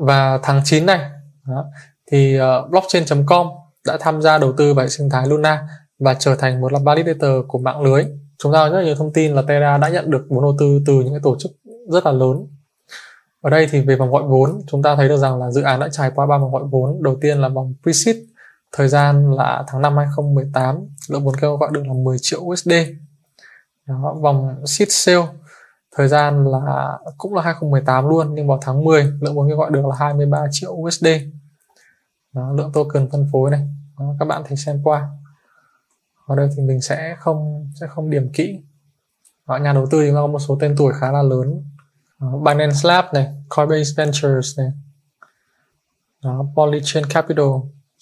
và tháng 9 này đó, thì ờ, uh, blockchain.com đã tham gia đầu tư vào sinh thái Luna và trở thành một là validator của mạng lưới. Chúng ta có rất nhiều thông tin là Terra đã nhận được vốn đầu tư từ những cái tổ chức rất là lớn. Ở đây thì về vòng gọi vốn, chúng ta thấy được rằng là dự án đã trải qua ba vòng gọi vốn. Đầu tiên là vòng pre-seed, thời gian là tháng 5 2018, lượng vốn kêu gọi được là 10 triệu USD. Đó, vòng seed sale thời gian là cũng là 2018 luôn nhưng vào tháng 10 lượng vốn kêu gọi được là 23 triệu USD đó, lượng token phân phối này đó, các bạn thể xem qua ở đây thì mình sẽ không sẽ không điểm kỹ đó, nhà đầu tư thì có một số tên tuổi khá là lớn Ờ, Binance Lab này Coinbase Ventures này. Đó, Polychain Capital.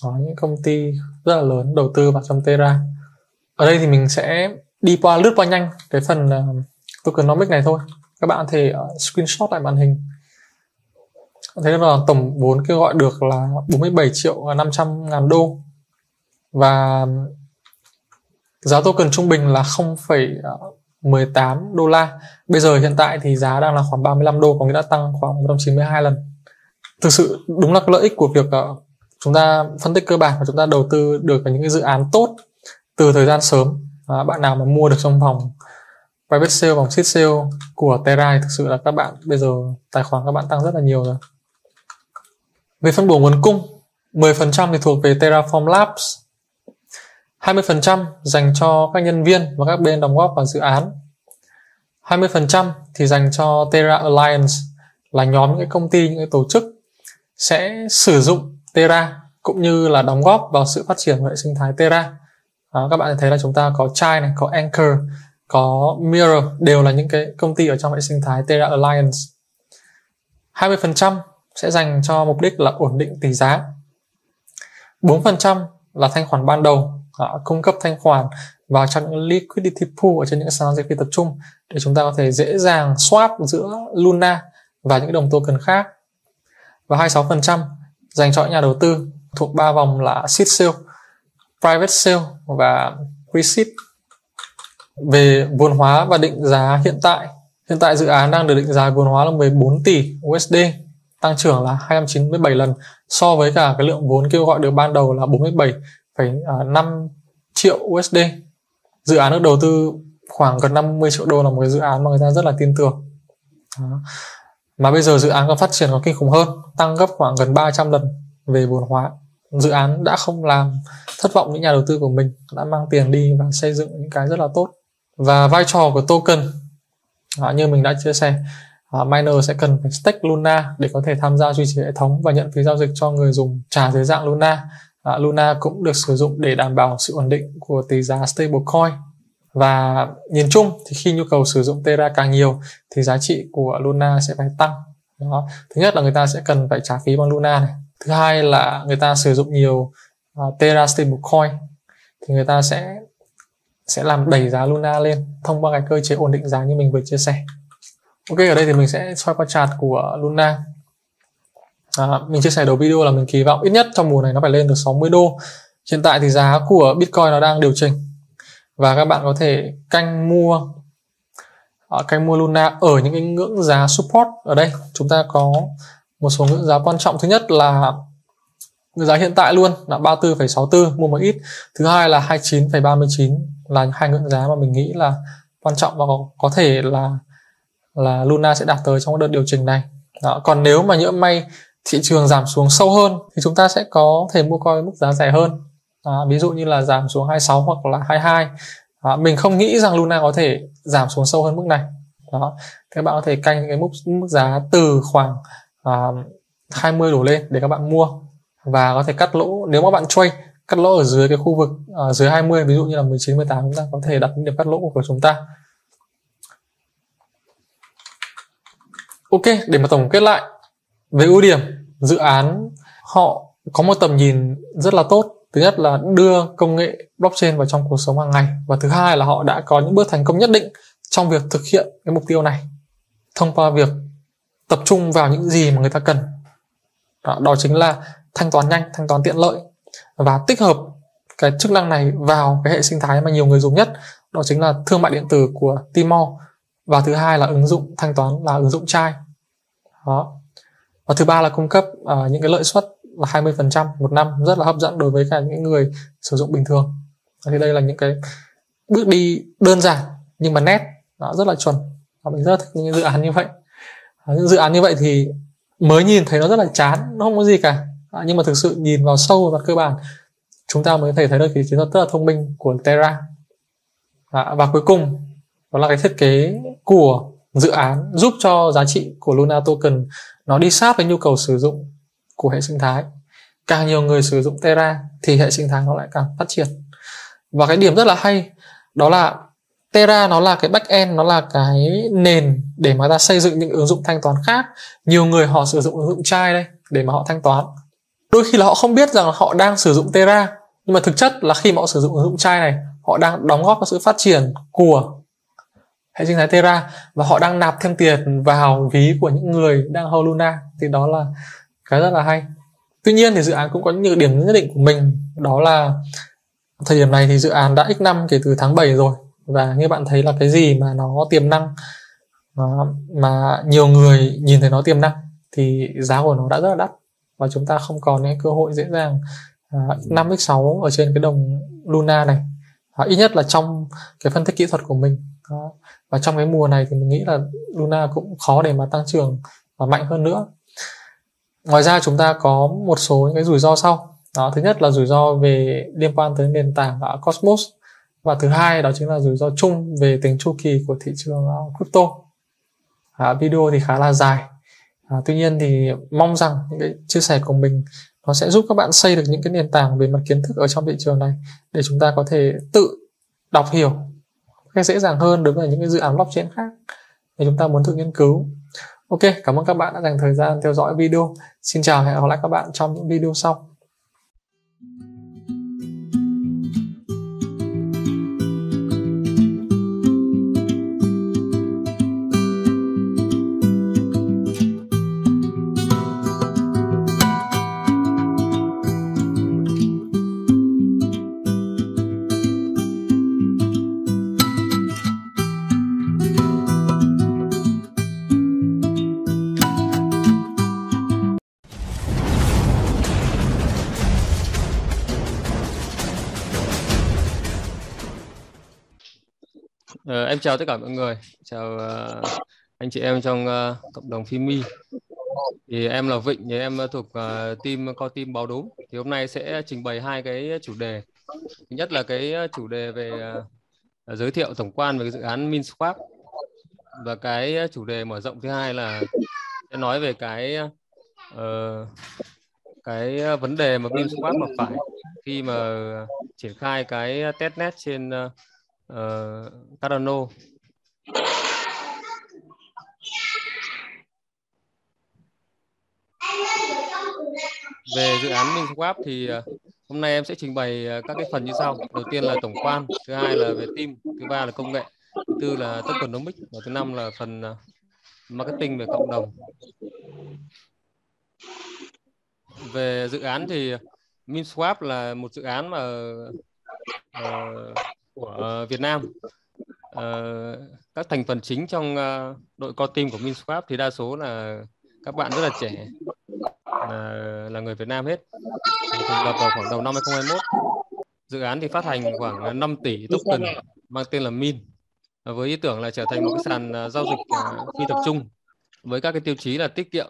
Đó, những công ty rất là lớn đầu tư vào trong Terra. Ở đây thì mình sẽ đi qua lướt qua nhanh cái phần uh, tokenomics này thôi. Các bạn có thể uh, screenshot lại màn hình. Thế là tổng vốn kêu gọi được là 47 triệu 500 ngàn đô. Và ừ, giá token trung bình là 18 đô la. Bây giờ hiện tại thì giá đang là khoảng 35 đô có nghĩa đã tăng khoảng 192 lần. Thực sự đúng là cái lợi ích của việc uh, chúng ta phân tích cơ bản và chúng ta đầu tư được vào những cái dự án tốt từ thời gian sớm. À, bạn nào mà mua được trong vòng private sale vòng seed sale của Terra thì thực sự là các bạn bây giờ tài khoản các bạn tăng rất là nhiều rồi. Về phân bổ nguồn cung 10% thì thuộc về Terraform Labs. 20% dành cho các nhân viên và các bên đóng góp vào dự án 20% thì dành cho Terra Alliance là nhóm những cái công ty, những cái tổ chức sẽ sử dụng Terra cũng như là đóng góp vào sự phát triển của hệ sinh thái Terra. Đó, các bạn thấy là chúng ta có Chai này, có Anchor, có Mirror đều là những cái công ty ở trong hệ sinh thái Terra Alliance. 20% sẽ dành cho mục đích là ổn định tỷ giá. 4% là thanh khoản ban đầu, uh, cung cấp thanh khoản vào trong những liquidity pool ở trên những sàn giao dịch phi tập trung để chúng ta có thể dễ dàng swap giữa Luna và những đồng token khác. Và 26% dành cho những nhà đầu tư thuộc ba vòng là seed sale, private sale và pre-seed. Về vốn hóa và định giá hiện tại, hiện tại dự án đang được định giá vốn hóa là 14 tỷ USD, tăng trưởng là 297 lần so với cả cái lượng vốn kêu gọi được ban đầu là 47 47,5 à, triệu USD. Dự án được đầu tư khoảng gần 50 triệu đô là một cái dự án mà người ta rất là tin tưởng. Đó mà bây giờ dự án còn phát triển còn kinh khủng hơn tăng gấp khoảng gần 300 lần về vốn hóa dự án đã không làm thất vọng những nhà đầu tư của mình đã mang tiền đi và xây dựng những cái rất là tốt và vai trò của token à, như mình đã chia sẻ à, miner sẽ cần phải stake Luna để có thể tham gia duy trì hệ thống và nhận phí giao dịch cho người dùng trả dưới dạng Luna à, Luna cũng được sử dụng để đảm bảo sự ổn định của tỷ giá stablecoin. Và nhìn chung thì khi nhu cầu sử dụng Terra càng nhiều thì giá trị của Luna sẽ phải tăng. Đó. Thứ nhất là người ta sẽ cần phải trả phí bằng Luna này. Thứ hai là người ta sử dụng nhiều à, uh, Terra stablecoin thì người ta sẽ sẽ làm đẩy giá Luna lên thông qua cái cơ chế ổn định giá như mình vừa chia sẻ. Ok ở đây thì mình sẽ soi qua chart của Luna à, mình chia sẻ đầu video là mình kỳ vọng ít nhất trong mùa này nó phải lên được 60 đô. Hiện tại thì giá của Bitcoin nó đang điều chỉnh. Và các bạn có thể canh mua ở canh mua Luna ở những cái ngưỡng giá support ở đây. Chúng ta có một số ngưỡng giá quan trọng. Thứ nhất là ngưỡng giá hiện tại luôn là 34,64 mua một ít. Thứ hai là 29,39 là hai ngưỡng giá mà mình nghĩ là quan trọng và có, có thể là là Luna sẽ đạt tới trong đợt điều chỉnh này. Đó. còn nếu mà nhỡ may thị trường giảm xuống sâu hơn thì chúng ta sẽ có thể mua coi mức giá rẻ hơn. À, ví dụ như là giảm xuống 26 hoặc là 22 à, mình không nghĩ rằng Luna có thể giảm xuống sâu hơn mức này. Đó. Các bạn có thể canh cái mức mức giá từ khoảng à, 20 đổ lên để các bạn mua. Và có thể cắt lỗ nếu mà bạn trade cắt lỗ ở dưới cái khu vực à, dưới 20 ví dụ như là 19 18 chúng ta có thể đặt điểm cắt lỗ của chúng ta. Ok để mà tổng kết lại về ưu điểm dự án họ có một tầm nhìn rất là tốt. Thứ nhất là đưa công nghệ blockchain vào trong cuộc sống hàng ngày. Và thứ hai là họ đã có những bước thành công nhất định trong việc thực hiện cái mục tiêu này. Thông qua việc tập trung vào những gì mà người ta cần. Đó, đó chính là thanh toán nhanh thanh toán tiện lợi. Và tích hợp cái chức năng này vào cái hệ sinh thái mà nhiều người dùng nhất. Đó chính là thương mại điện tử của Tmall. Và thứ hai là ứng dụng thanh toán là ứng dụng chai. Đó và thứ ba là cung cấp uh, những cái lợi suất là 20% một năm rất là hấp dẫn đối với cả những người sử dụng bình thường. Thì đây là những cái bước đi đơn giản nhưng mà nét nó rất là chuẩn. Và mình rất thích những dự án như vậy. Những dự án như vậy thì mới nhìn thấy nó rất là chán nó không có gì cả. À, nhưng mà thực sự nhìn vào sâu và cơ bản chúng ta mới thể thấy được cái chiến thuật rất là thông minh của Terra. À, và cuối cùng đó là cái thiết kế của dự án giúp cho giá trị của Luna token nó đi sát với nhu cầu sử dụng của hệ sinh thái. Càng nhiều người sử dụng Terra thì hệ sinh thái nó lại càng phát triển. Và cái điểm rất là hay, đó là Terra nó là cái back end nó là cái nền để mà ta xây dựng những ứng dụng thanh toán khác. Nhiều người họ sử dụng ứng dụng chai đây để mà họ thanh toán. Đôi khi là họ không biết rằng họ đang sử dụng Terra, nhưng mà thực chất là khi mà họ sử dụng ứng dụng chai này, họ đang đóng góp vào sự phát triển của hệ sinh thái Terra và họ đang nạp thêm tiền vào ví của những người đang hold Luna. Thì đó là cái rất là hay. Tuy nhiên thì dự án cũng có những nhược điểm nhất định của mình. Đó là thời điểm này thì dự án đã x năm kể từ tháng 7 rồi. Và như bạn thấy là cái gì mà nó tiềm năng mà, nhiều người nhìn thấy nó tiềm năng thì giá của nó đã rất là đắt. Và chúng ta không còn những cơ hội dễ dàng à, uh, 5x6 ở trên cái đồng Luna này. Ít nhất là trong cái phân tích kỹ thuật của mình. Đó và trong cái mùa này thì mình nghĩ là Luna cũng khó để mà tăng trưởng và mạnh hơn nữa. Ngoài ra chúng ta có một số những cái rủi ro sau. Đó thứ nhất là rủi ro về liên quan tới nền tảng ở Cosmos. Và thứ hai đó chính là rủi ro chung về tính chu kỳ của thị trường à, crypto. À, video thì khá là dài. À, tuy nhiên thì mong rằng những cái chia sẻ của mình nó sẽ giúp các bạn xây được những cái nền tảng về mặt kiến thức ở trong thị trường này để chúng ta có thể tự đọc hiểu cách dễ dàng hơn đối với những cái dự án blockchain khác để chúng ta muốn thử nghiên cứu. Ok, cảm ơn các bạn đã dành thời gian theo dõi video. Xin chào và hẹn gặp lại các bạn trong những video sau. Em chào tất cả mọi người, chào uh, anh chị em trong uh, cộng đồng Fimi. Thì em là Vịnh, thì em thuộc uh, team co team báo đúng. Thì hôm nay sẽ trình bày hai cái chủ đề. Thứ nhất là cái chủ đề về uh, giới thiệu tổng quan về cái dự án MinSwap và cái chủ đề mở rộng thứ hai là sẽ nói về cái uh, cái vấn đề mà MinSwap mà phải khi mà triển khai cái testnet trên uh, Ờ, uh, Cardano về dự án MinSwap thì ờ, hôm nay em sẽ trình bày ờ, các cái phần như sau. Đầu tiên là tổng quan thứ hai là về team thứ ba là công nghệ thứ tư là tokenomics và thứ năm là phần marketing về cộng đồng. Về dự án thì MinSwap là một dự án mà uh, của ờ, Việt Nam. Uh, các thành phần chính trong uh, đội co team của MinSwap thì đa số là các bạn rất là trẻ là, là người Việt Nam hết. Thành lập vào khoảng đầu năm 2021 dự án thì phát hành khoảng 5 tỷ token mang tên là Min với ý tưởng là trở thành một cái sàn giao dịch phi tập trung với các cái tiêu chí là tiết kiệm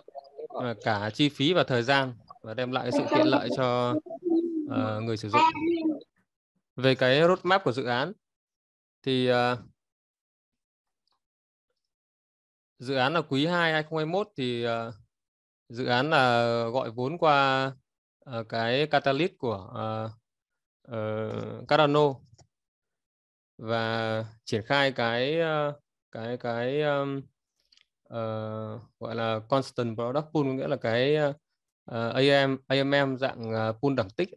cả chi phí và thời gian và đem lại sự tiện lợi cho uh, người sử dụng về cái roadmap của dự án thì uh, dự án là quý 2 2021 thì uh, dự án là gọi vốn qua uh, cái catalyst của uh, uh, Cardano và triển khai cái uh, cái cái um, uh, gọi là constant product pool nghĩa là cái uh, AM AMM dạng uh, pool đẳng tích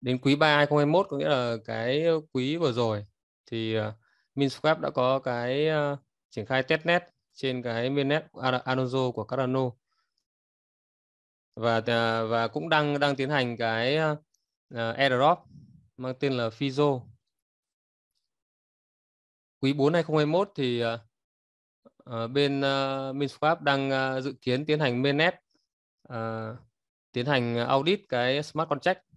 đến quý 3 2021 có nghĩa là cái quý vừa rồi thì uh, MinSwap đã có cái uh, triển khai testnet trên cái mainnet Anozo của Cardano và uh, và cũng đang đang tiến hành cái uh, airdrop mang tên là Fizo. Quý 4 2021 thì uh, uh, bên uh, MinSwap đang uh, dự kiến tiến hành mainnet uh, tiến hành audit cái smart contract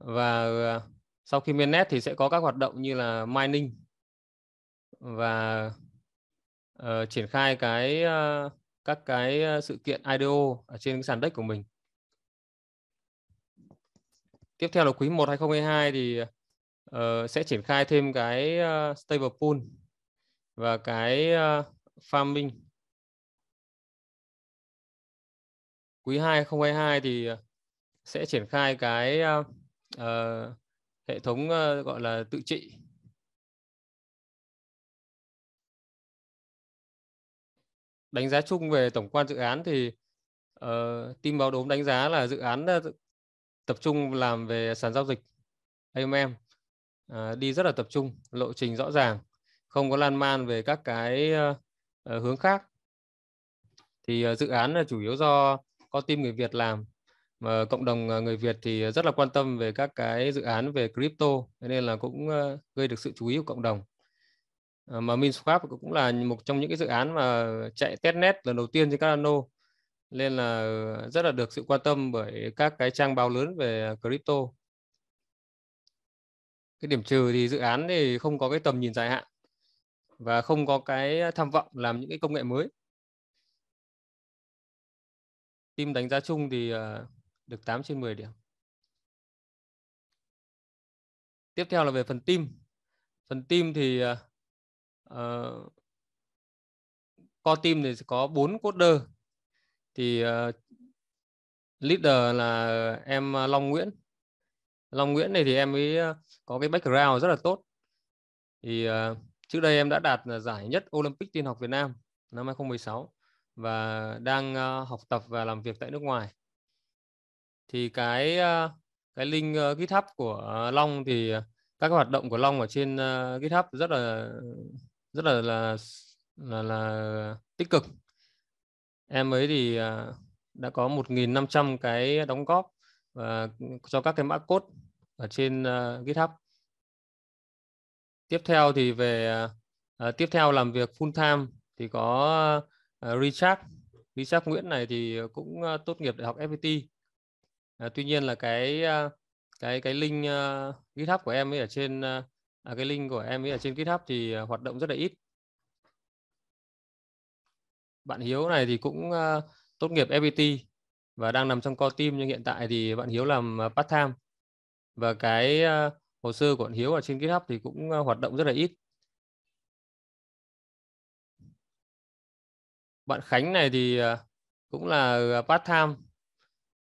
và à, sau khi mainnet thì sẽ có các hoạt động như là mining và uh, triển khai cái uh, các cái à, sự kiện IDO ở trên sàn đất của mình. Tiếp theo là quý 1 2022 thì uh, sẽ triển khai thêm cái uh, stable pool và cái uh, farming. Quý 2 2022 thì sẽ triển khai cái uh, uh, hệ thống uh, gọi là tự trị. Đánh giá chung về tổng quan dự án thì uh, team báo đốm đánh giá là dự án tập trung làm về sàn giao dịch AMM uh, đi rất là tập trung lộ trình rõ ràng không có lan man về các cái uh, hướng khác. Thì uh, dự án là chủ yếu do có team người Việt làm mà cộng đồng à, người Việt thì à, rất là quan tâm về các cái dự án về crypto nên là cũng ờ, gây được sự chú ý của cộng đồng. À, mà MinSwap cũng là một trong những cái dự án mà chạy testnet lần đầu tiên trên Cardano nên là rất là được sự quan tâm bởi các cái trang báo lớn về crypto. Cái điểm trừ thì dự án thì không có cái tầm nhìn dài hạn và không có cái tham vọng làm những cái công nghệ mới. Team đánh giá chung thì được 8 trên 10 điểm. Tiếp theo là về phần tim, phần tim thì ờ, ờ, uh, co tim thì có 4 coder thì uh, leader là em Long Nguyễn. Long Nguyễn này thì em ấy có cái background rất là tốt. Thì uh, trước đây em đã đạt giải nhất Olympic tin học Việt Nam năm 2016 và đang uh, học tập và làm việc tại nước ngoài thì cái ờ, cái link ờ, GitHub của Long thì ờ, các hoạt động của Long ở trên GitHub rất là rất là là là, là tích cực. Em ấy thì đã có 1.500 cái đóng góp và cho các cái mã code ở trên GitHub. Tiếp theo thì về tiếp theo làm việc full time thì có Richard. Richard Nguyễn này thì cũng tốt nghiệp đại học FPT à, tuy nhiên là cái ờ, cái cái link uh, GitHub của em ấy ở trên uh, cái link của em ấy ở trên GitHub thì uh, hoạt động rất là ít. Bạn Hiếu này thì cũng uh, tốt nghiệp FPT và đang nằm trong core team nhưng hiện tại thì bạn Hiếu làm part time. Và cái uh, hồ sơ của bạn Hiếu ở trên GitHub thì cũng uh, hoạt động rất là ít. Bạn Khánh này thì uh, cũng là part time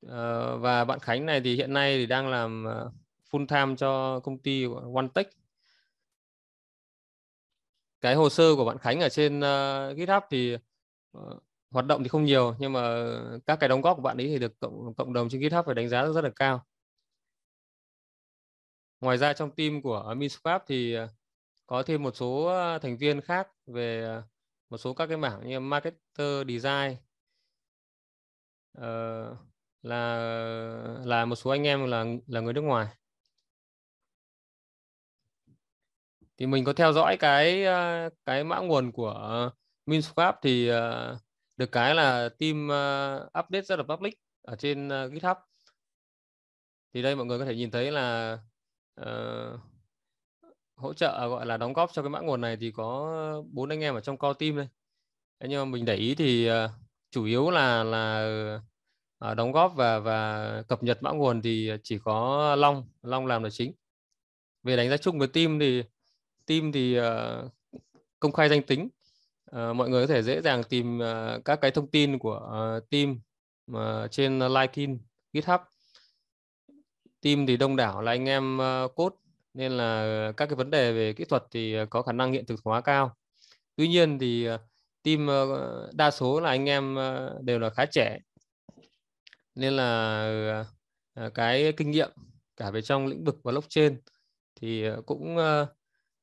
uh, và bạn Khánh này thì hiện nay thì đang làm ờ, full time cho công ty OneTech cái hồ sơ của bạn Khánh ở trên uh, GitHub thì uh, hoạt động thì không nhiều nhưng mà các cái đóng góp của bạn ấy thì được cộng cộng đồng trên GitHub phải đánh giá rất, là cao. Ngoài ra trong team của MinSwap thì có thêm một số thành viên khác về một số các cái mảng như marketer design. Uh, là là một số anh em là là người nước ngoài. Thì mình có theo dõi cái ờ, cái mã nguồn của MinSwap thì ờ, được cái là team ờ, update rất là public ở trên GitHub. Thì đây mọi người có thể nhìn thấy là uh, hỗ trợ gọi là đóng góp cho cái mã nguồn này thì có bốn anh em ở trong core team đây. Nhưng mà mình để ý thì uh, chủ yếu là là uh, đóng góp và và cập nhật mã nguồn thì chỉ có Long Long làm là chính. Về đánh giá chung với team thì team thì uh, công khai danh tính. Uh, mọi người có thể dễ dàng tìm uh, các cái thông tin của uh, team uh, trên LinkedIn GitHub. Team thì đông đảo là anh em uh, code nên là các cái vấn đề về kỹ thuật thì có khả năng hiện thực hóa cao. Tuy nhiên thì team đa số là anh em đều là khá trẻ nên là ờ, cái kinh nghiệm cả về trong lĩnh vực blockchain thì ờ, cũng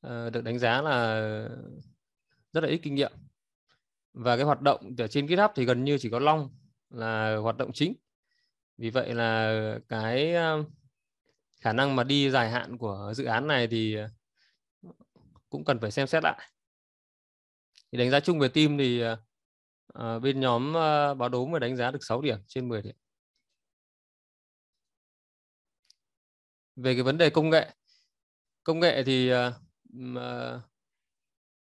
ờ, được đánh giá là rất là ít kinh nghiệm. Và cái hoạt động ở trên GitHub thì gần như chỉ có Long là hoạt động chính. Vì vậy là cái khả năng mà đi dài hạn của dự án này thì cũng cần phải xem xét lại. Thì đánh giá chung về team thì bên nhóm báo đốm mới đánh giá được 6 điểm trên 10 điểm. Về cái vấn đề công nghệ. Công nghệ thì uh,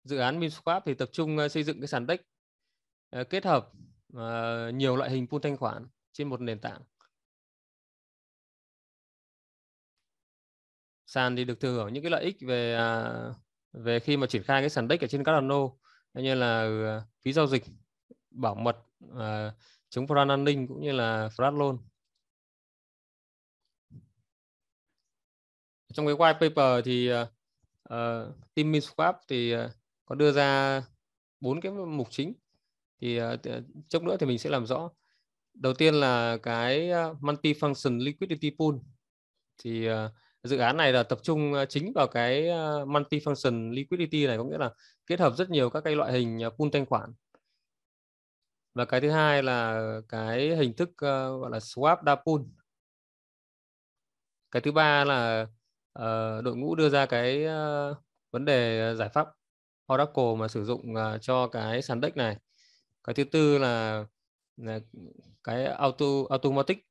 dự án MinSwap thì tập trung ờ, xây dựng cái sàn DEX uh, kết hợp uh, nhiều loại hình pool thanh khoản trên một nền tảng. Sàn thì được thừa hưởng những cái lợi ích về uh, về khi mà triển khai cái sàn DEX ở trên Cardano như là phí giao dịch bảo mật uh, chống fraud an ninh cũng như là fraud loan. Trong cái white paper thì uh, team MinSwap thì uh, có đưa ra bốn cái mục chính. Thì uh, chốc nữa thì mình sẽ làm rõ. Đầu tiên là cái multi-function liquidity pool. Thì dự án này là tập trung chính vào cái multi-function liquidity này có nghĩa là kết hợp rất nhiều các cái loại hình pool thanh khoản. Và cái thứ hai là cái hình thức gọi là swap đa pool. Cái thứ ba là Ờ, đội ngũ đưa ra cái ờ, vấn đề ờ, giải pháp Oracle mà sử dụng cho cái sàn deck này. Cái thứ tư là, là cái auto automatic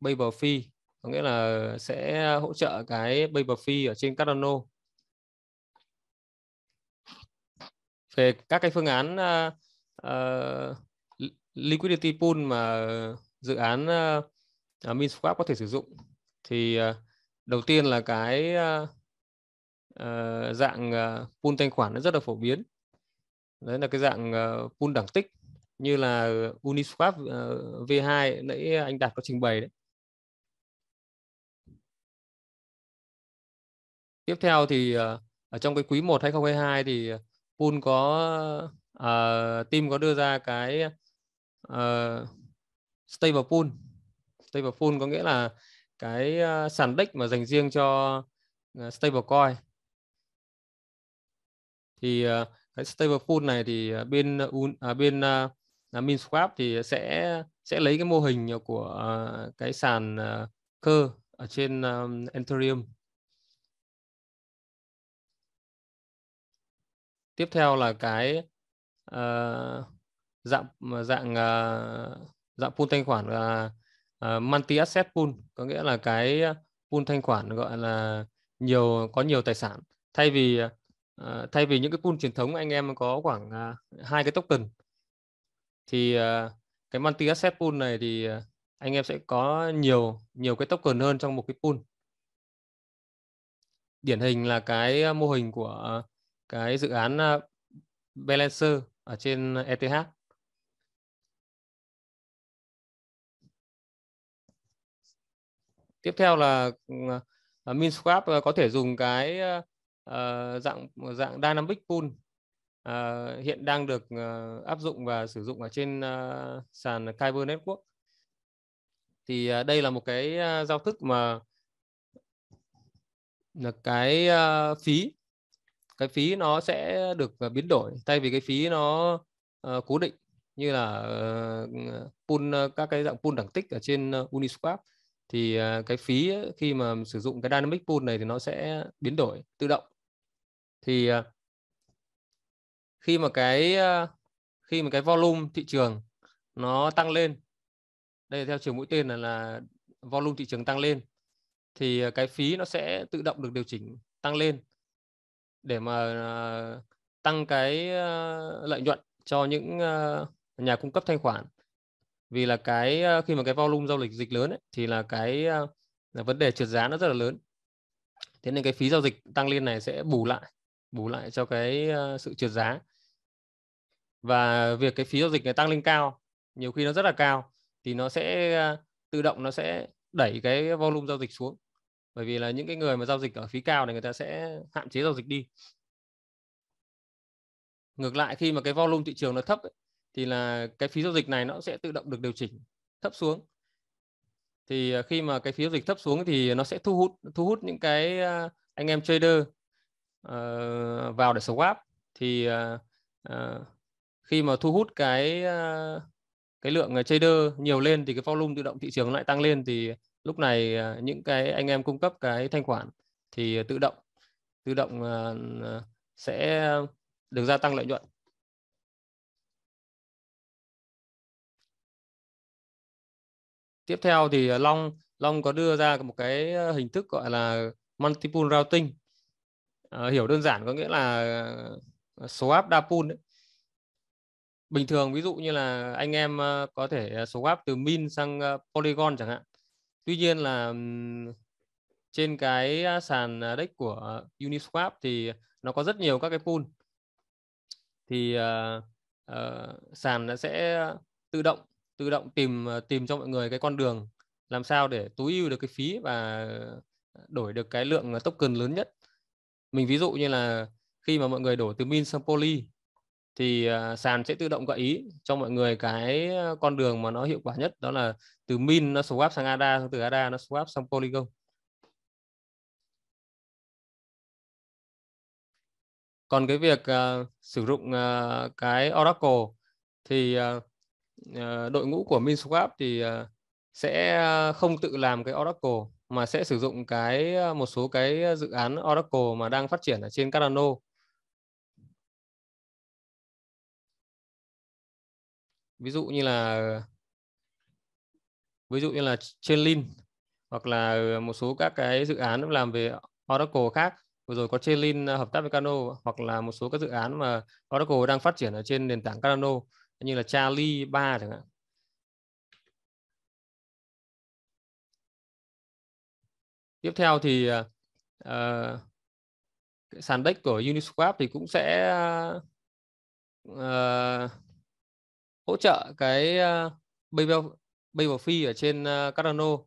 paper fee có nghĩa là sẽ hỗ trợ cái paper fee ở trên Cardano. Về các cái phương án uh, uh, liquidity pool mà dự án à, uh, MinSwap có thể sử dụng thì uh, đầu tiên là cái uh, dạng ờ, uh, pool thanh khoản nó rất là phổ biến. Đấy là cái dạng uh, pool đẳng tích như là Uniswap uh, V2 nãy anh Đạt có trình bày đấy. Tiếp theo thì uh, ở trong cái quý 1 2022 thì pool có uh, team có đưa ra cái uh, stable pool. Stable pool có nghĩa là cái ờ, sàn đích mà dành riêng cho ờ, stablecoin. Stable coin thì ờ, cái stable pool này thì bên à, bên à, MinSwap thì sẽ sẽ lấy cái mô hình của cái sàn cơ ở trên Ethereum. Tiếp theo là cái uh, dạng dạng uh, dạng pool thanh khoản là Ờ, uh, multi asset pool có nghĩa là cái ờ, pool thanh khoản gọi là nhiều có nhiều tài sản. Thay vì uh, thay vì những cái pool truyền thống anh em có khoảng uh, hai cái token. Thì uh, cái multi asset pool này thì uh, anh em sẽ có nhiều nhiều cái token hơn trong một cái pool. Điển hình là cái mô hình của cái dự án Balancer ở trên ETH tiếp theo là ừ, à, uh, MinSwap ờ, có thể dùng cái uh, dạng dạng dynamic pool uh, hiện đang được uh, áp dụng và sử dụng ở trên uh, sàn Kyber Network. Thì uh, đây là một cái uh, giao thức mà là cái uh, phí. Cái phí nó sẽ được biến đổi thay vì cái phí nó uh, cố định như là uh, pool uh, các cái dạng pool đẳng tích ở trên uh, Uniswap thì à, cái phí khi mà sử dụng cái dynamic pool này thì nó sẽ biến đổi, tự động. Thì à, khi mà cái à, khi mà cái volume thị trường nó tăng lên, đây theo chiều mũi tên là là volume thị trường tăng lên, thì cái phí nó sẽ tự động được điều chỉnh tăng lên để mà tăng cái lợi nhuận cho những nhà cung cấp thanh khoản vì là cái ờ, khi mà cái volume giao dịch dịch lớn ấy, thì là cái ờ, là vấn đề trượt giá nó rất là lớn. Thế nên cái phí giao dịch tăng lên này sẽ bù lại bù lại cho cái ờ, sự trượt giá. Và việc cái phí giao dịch này tăng lên cao nhiều khi nó rất là cao thì nó sẽ tự động nó sẽ đẩy cái volume giao dịch xuống. Bởi vì là những cái người mà giao dịch ở phí cao này người ta sẽ hạn chế giao dịch đi. Ngược lại khi mà cái volume thị trường nó thấp ấy, thì là cái phí giao dịch này nó sẽ tự động được điều chỉnh thấp xuống. Thì à, khi mà cái phí giao dịch thấp xuống thì nó sẽ thu hút thu hút những cái à, anh em trader uh, vào để swap. Thì uh, uh, khi mà thu hút cái uh, cái lượng trader nhiều lên thì cái volume tự động thị trường lại tăng lên. Thì lúc này uh, những cái anh em cung cấp cái thanh khoản thì tự động tự động uh, sẽ được gia tăng lợi nhuận. Tiếp theo thì ờ, Long Long có đưa ra một cái ờ, hình thức gọi là multiple routing. À, hiểu đơn giản có nghĩa là swap đa pool đấy. bình thường ví dụ như là anh em có thể swap từ min sang polygon chẳng hạn. Tuy nhiên là trên cái sàn dex của Uniswap thì nó có rất nhiều các cái pool. Thì uh, uh, sàn nó sẽ tự động tự động tìm ờ, tìm cho mọi người cái con đường làm sao để tối ưu được cái phí và đổi được cái lượng ờ, token lớn nhất. Mình ví dụ như là khi mà mọi người đổi từ min sang poly thì ờ, sàn sẽ tự động gợi ý cho mọi người cái con đường mà nó hiệu quả nhất đó là từ min nó swap sang ADA từ ADA nó swap sang Polygon. Còn cái việc uh, sử dụng uh, cái Oracle thì uh, Ờ, đội ngũ của MinSwap thì ờ, sẽ ờ, không tự làm cái Oracle, mà sẽ sử dụng cái một số cái dự án Oracle mà đang phát triển ở trên Cardano. Ví dụ như là, ví dụ như là Chainlink, hoặc là một số các cái dự án làm về Oracle khác. Vừa rồi có Chainlink hợp tác với Cardano, hoặc là một số các dự án mà Oracle đang phát triển ở trên nền tảng Cardano như là Charlie 3 chẳng hạn. Tiếp theo thì uh, sàn deck của Uniswap thì cũng sẽ uh, hỗ trợ cái uh, Babel Babel ở trên uh, Cardano.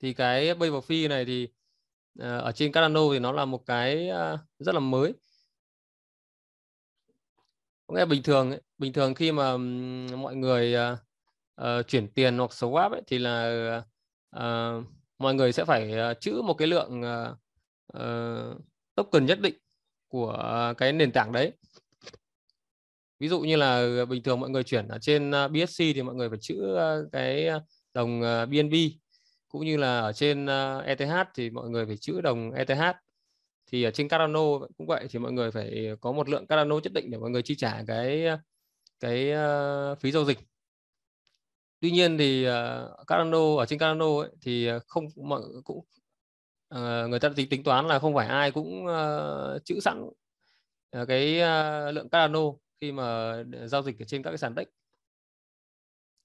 Thì cái Babel Phi này thì uh, ở trên Cardano thì nó là một cái uh, rất là mới có nghĩa bình thường bình thường khi mà mọi người uh, uh, chuyển tiền hoặc swap ấy, thì là uh, mọi người sẽ phải uh, chữ một cái lượng uh, uh, token nhất định của cái nền tảng đấy. Ví dụ như là bình thường mọi người chuyển ở trên BSC thì mọi người phải chữ cái đồng BNB cũng như là ở trên ETH thì mọi người phải chữ đồng ETH thì ở trên Cardano cũng vậy thì mọi người phải có một lượng Cardano nhất định để mọi người chi trả cái ờ, cái ờ, phí giao dịch. Tuy nhiên thì uh, Cardano ở trên Cardano ấy, thì không mọi cũng uh, người ta tính tính toán là không phải ai cũng uh, chữ sẵn uh, cái uh, lượng Cardano khi mà giao dịch ở trên các cái sàn DEX.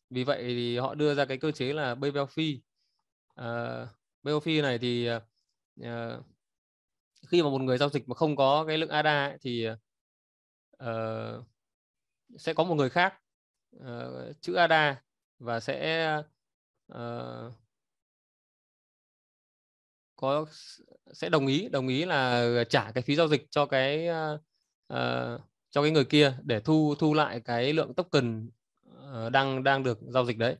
Vì vậy thì họ đưa ra cái cơ chế là BBL fee. Uh, BBL fee này thì uh, khi mà một người giao dịch mà không có cái lượng ADA ấy, thì uh, sẽ có một người khác uh, chữ ADA và sẽ uh, có sẽ đồng ý đồng ý là trả cái phí giao dịch cho cái uh, cho cái người kia để thu thu lại cái lượng token uh, đang đang được giao dịch đấy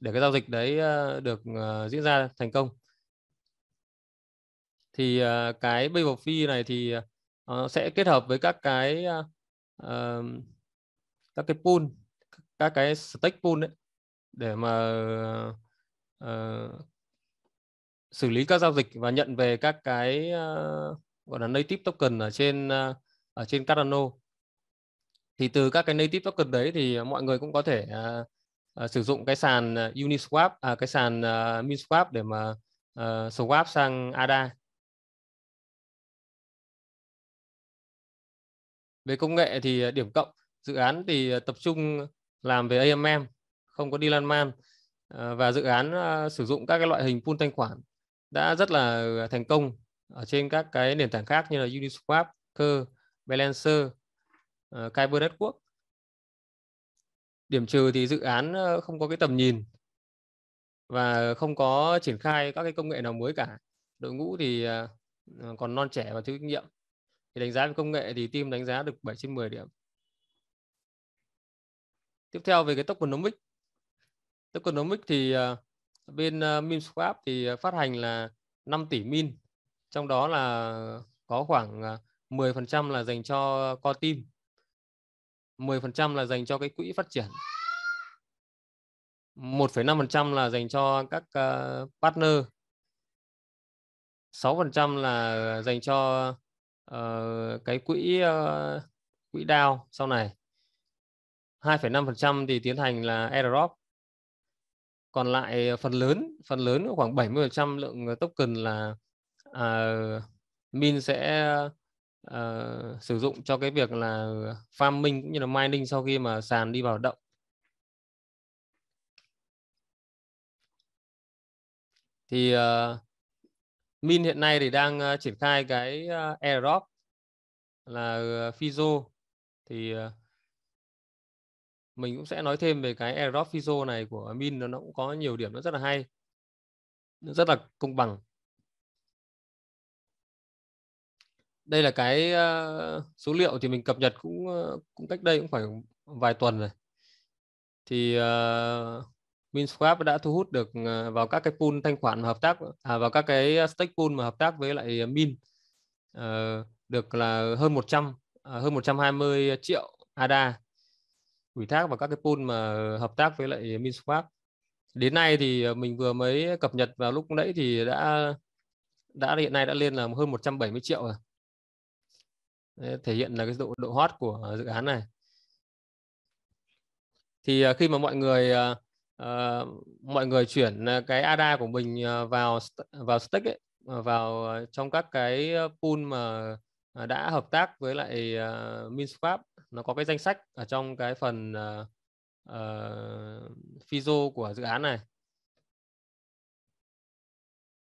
để cái giao dịch đấy uh, được uh, diễn ra thành công thì uh, cái Babel phi này thì uh, sẽ kết hợp với các cái uh, các cái pool các cái stake pool đấy để mà uh, xử lý các giao dịch và nhận về các cái uh, gọi là native token ở trên uh, ở trên Cardano. Thì từ các cái native token đấy thì mọi người cũng có thể uh, uh, sử dụng cái sàn Uniswap à, cái sàn uh, MinSwap để mà uh, swap sang ADA về công nghệ thì ờ, điểm cộng dự án thì ờ, tập trung làm về AMM không có đi lan man ờ, và dự án sử dụng các cái loại hình pool thanh khoản đã rất là thành công ở trên các cái nền tảng khác như là Uniswap, Cơ, Balancer Kyber Network. Điểm trừ thì dự án không có cái tầm nhìn và không có triển khai các cái công nghệ nào mới cả. Đội ngũ thì còn non trẻ và thiếu kinh nghiệm thì đánh giá về công nghệ thì team đánh giá được 7 trên 10 điểm. Tiếp theo về cái tokenomics. Tokenomics thì ờ, bên ờ, MinSwap thì ờ, phát hành là 5 tỷ min. Trong đó là có khoảng 10% là dành cho core team 10% là dành cho cái quỹ phát triển 1,5% là dành cho các partner 6% là dành cho uh, cái quỹ uh, quỹ DAO sau này. 2,5% thì tiến hành là airdrop còn lại phần lớn phần lớn khoảng 70% lượng token là uh, min sẽ uh, sử dụng cho cái việc là farming cũng như là mining sau khi mà sàn đi vào động. Thì uh, min hiện nay thì đang uh, triển khai cái ờ, uh, airdrop là uh, Fizo. Thì uh, mình cũng sẽ nói thêm về cái airdrop Fizo này của min nó cũng có nhiều điểm nó rất là hay nó rất là công bằng. Đây là cái uh, số liệu thì mình cập nhật cũng uh, cũng cách đây cũng phải vài tuần rồi. Thì uh, MinSwap đã thu hút được ờ, vào các cái pool thanh khoản mà hợp tác à, vào các cái ờ, stake pool mà hợp tác với lại ờ, Min. À, được là hơn 100 à, hơn 120 triệu ADA ủy thác vào các cái pool mà hợp tác với lại MinSwap. Đến nay thì mình vừa mới cập nhật vào lúc nãy thì đã đã hiện nay đã lên là hơn 170 triệu rồi. Thể hiện là cái độ độ hot của dự án này. Thì khi mà mọi người uh, mọi người chuyển ờ, cái ADA của mình ờ, vào vào stake ấy, vào trong các cái pool mà đã hợp tác với lại uh, MinSwap. Nó có cái danh sách ở trong cái phần uh, uh, Fizo của dự án này.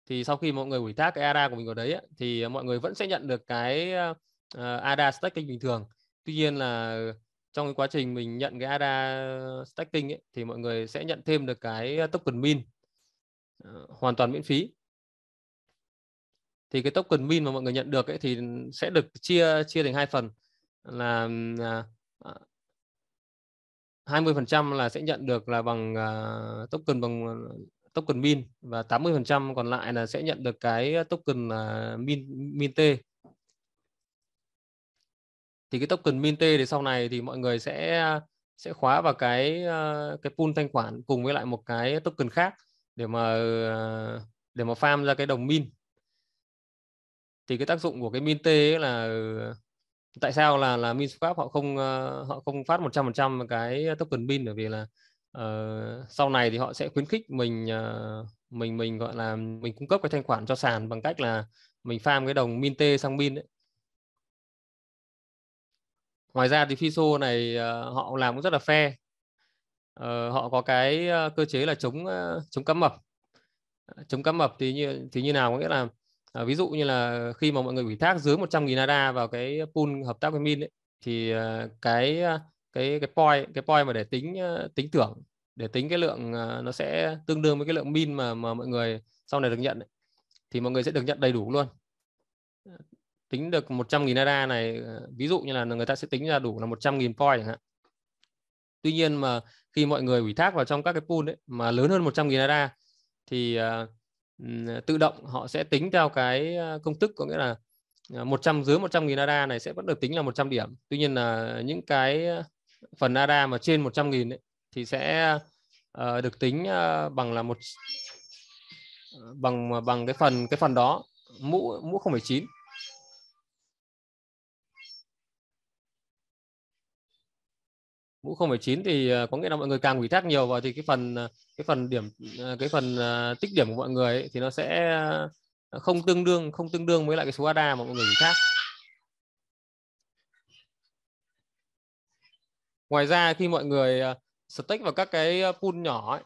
Thì sau khi mọi người ủy thác cái ADA của mình vào đấy ấy, thì mọi người vẫn sẽ nhận được cái uh, ADA staking bình thường. Tuy nhiên là trong cái quá trình mình nhận cái ADA staking ấy, thì mọi người sẽ nhận thêm được cái token min uh, hoàn toàn miễn phí. Thì cái token min mà mọi người nhận được ấy thì sẽ được chia chia thành hai phần là à, à, uh, 20% là sẽ nhận được là bằng uh, token bằng token min và 80% còn lại là sẽ nhận được cái token uh, min min t thì cái token Minte thì sau này thì mọi người sẽ sẽ khóa vào cái ờ, cái pool thanh khoản cùng với lại một cái token khác để mà ờ, để mà farm ra cái đồng min thì cái tác dụng của cái Minte là tại sao là là MinSwap họ không ờ, họ không phát 100% cái token min bởi vì là uh, sau này thì họ sẽ khuyến khích mình uh, mình mình gọi là mình cung cấp cái thanh khoản cho sàn bằng cách là mình farm cái đồng Minte sang min ấy ngoài ra thì Fiso này uh, họ làm cũng rất là fair uh, họ có cái uh, cơ chế là chống uh, chống cắm mập chống cắm mập thì như thì như nào có nghĩa là uh, ví dụ như là khi mà mọi người ủy thác dưới 100.000 ADA vào cái pool hợp tác với min ấy, thì uh, cái cái cái point cái point mà để tính tính thưởng để tính cái lượng nó sẽ tương đương với cái lượng min mà mà mọi người sau này được nhận ấy. thì mọi người sẽ được nhận đầy đủ luôn tính được 100.000 ADA này ờ, ví dụ như là người ta sẽ tính ra đủ là 100.000 point chẳng hạn tuy nhiên mà khi mọi người ủy thác vào trong các cái pool ấy, mà lớn hơn 100.000 ADA thì uh, tự động họ sẽ tính theo cái ờ, công thức có nghĩa là 100 dưới 100.000 ADA này sẽ vẫn được tính là 100 điểm. Tuy nhiên là những cái phần ADA mà trên 100.000 ấy, thì sẽ uh, được tính uh, bằng là một bằng bằng cái phần cái phần đó mũ mũ 0,9 mũ 0,9 thì ờ, có nghĩa là mọi người càng ủy thác nhiều vào thì cái phần ờ, cái phần điểm ờ, cái phần tích điểm của mọi người ấy, thì nó sẽ không tương đương không tương đương với lại cái số ADA mà mọi người ủy thác. Ngoài ra khi mọi người stake vào các cái pool nhỏ ấy,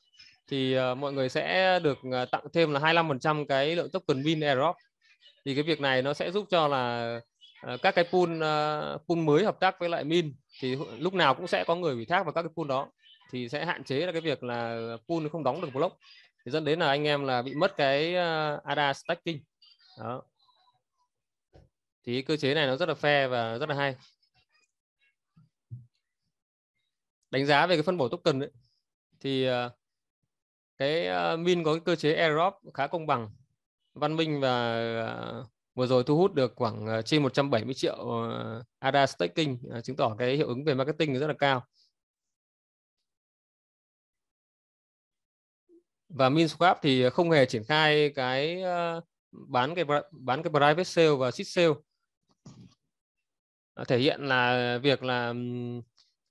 thì mọi người sẽ được tặng thêm là 25% cái lượng token win airdrop thì cái việc này nó sẽ giúp cho là Ờ, các cái pool uh, pool mới hợp tác với lại min thì lúc nào cũng sẽ có người ủy thác vào các cái pool đó. Thì sẽ hạn chế là cái việc là pool không đóng được block thì dẫn đến là anh em là bị mất cái uh, ADA stacking. Đó. Thì cơ chế này nó rất là fair và rất là hay. Đánh giá về cái phân bổ token ấy, thì uh, cái uh, min có cái cơ chế airdrop khá công bằng văn minh và uh, vừa rồi thu hút được khoảng ờ, trên 170 triệu ờ, ADA staking ờ, chứng tỏ cái hiệu ứng về marketing rất là cao và MinSwap thì không hề triển khai cái bán cái bán cái private sale và seed sale thể hiện là việc là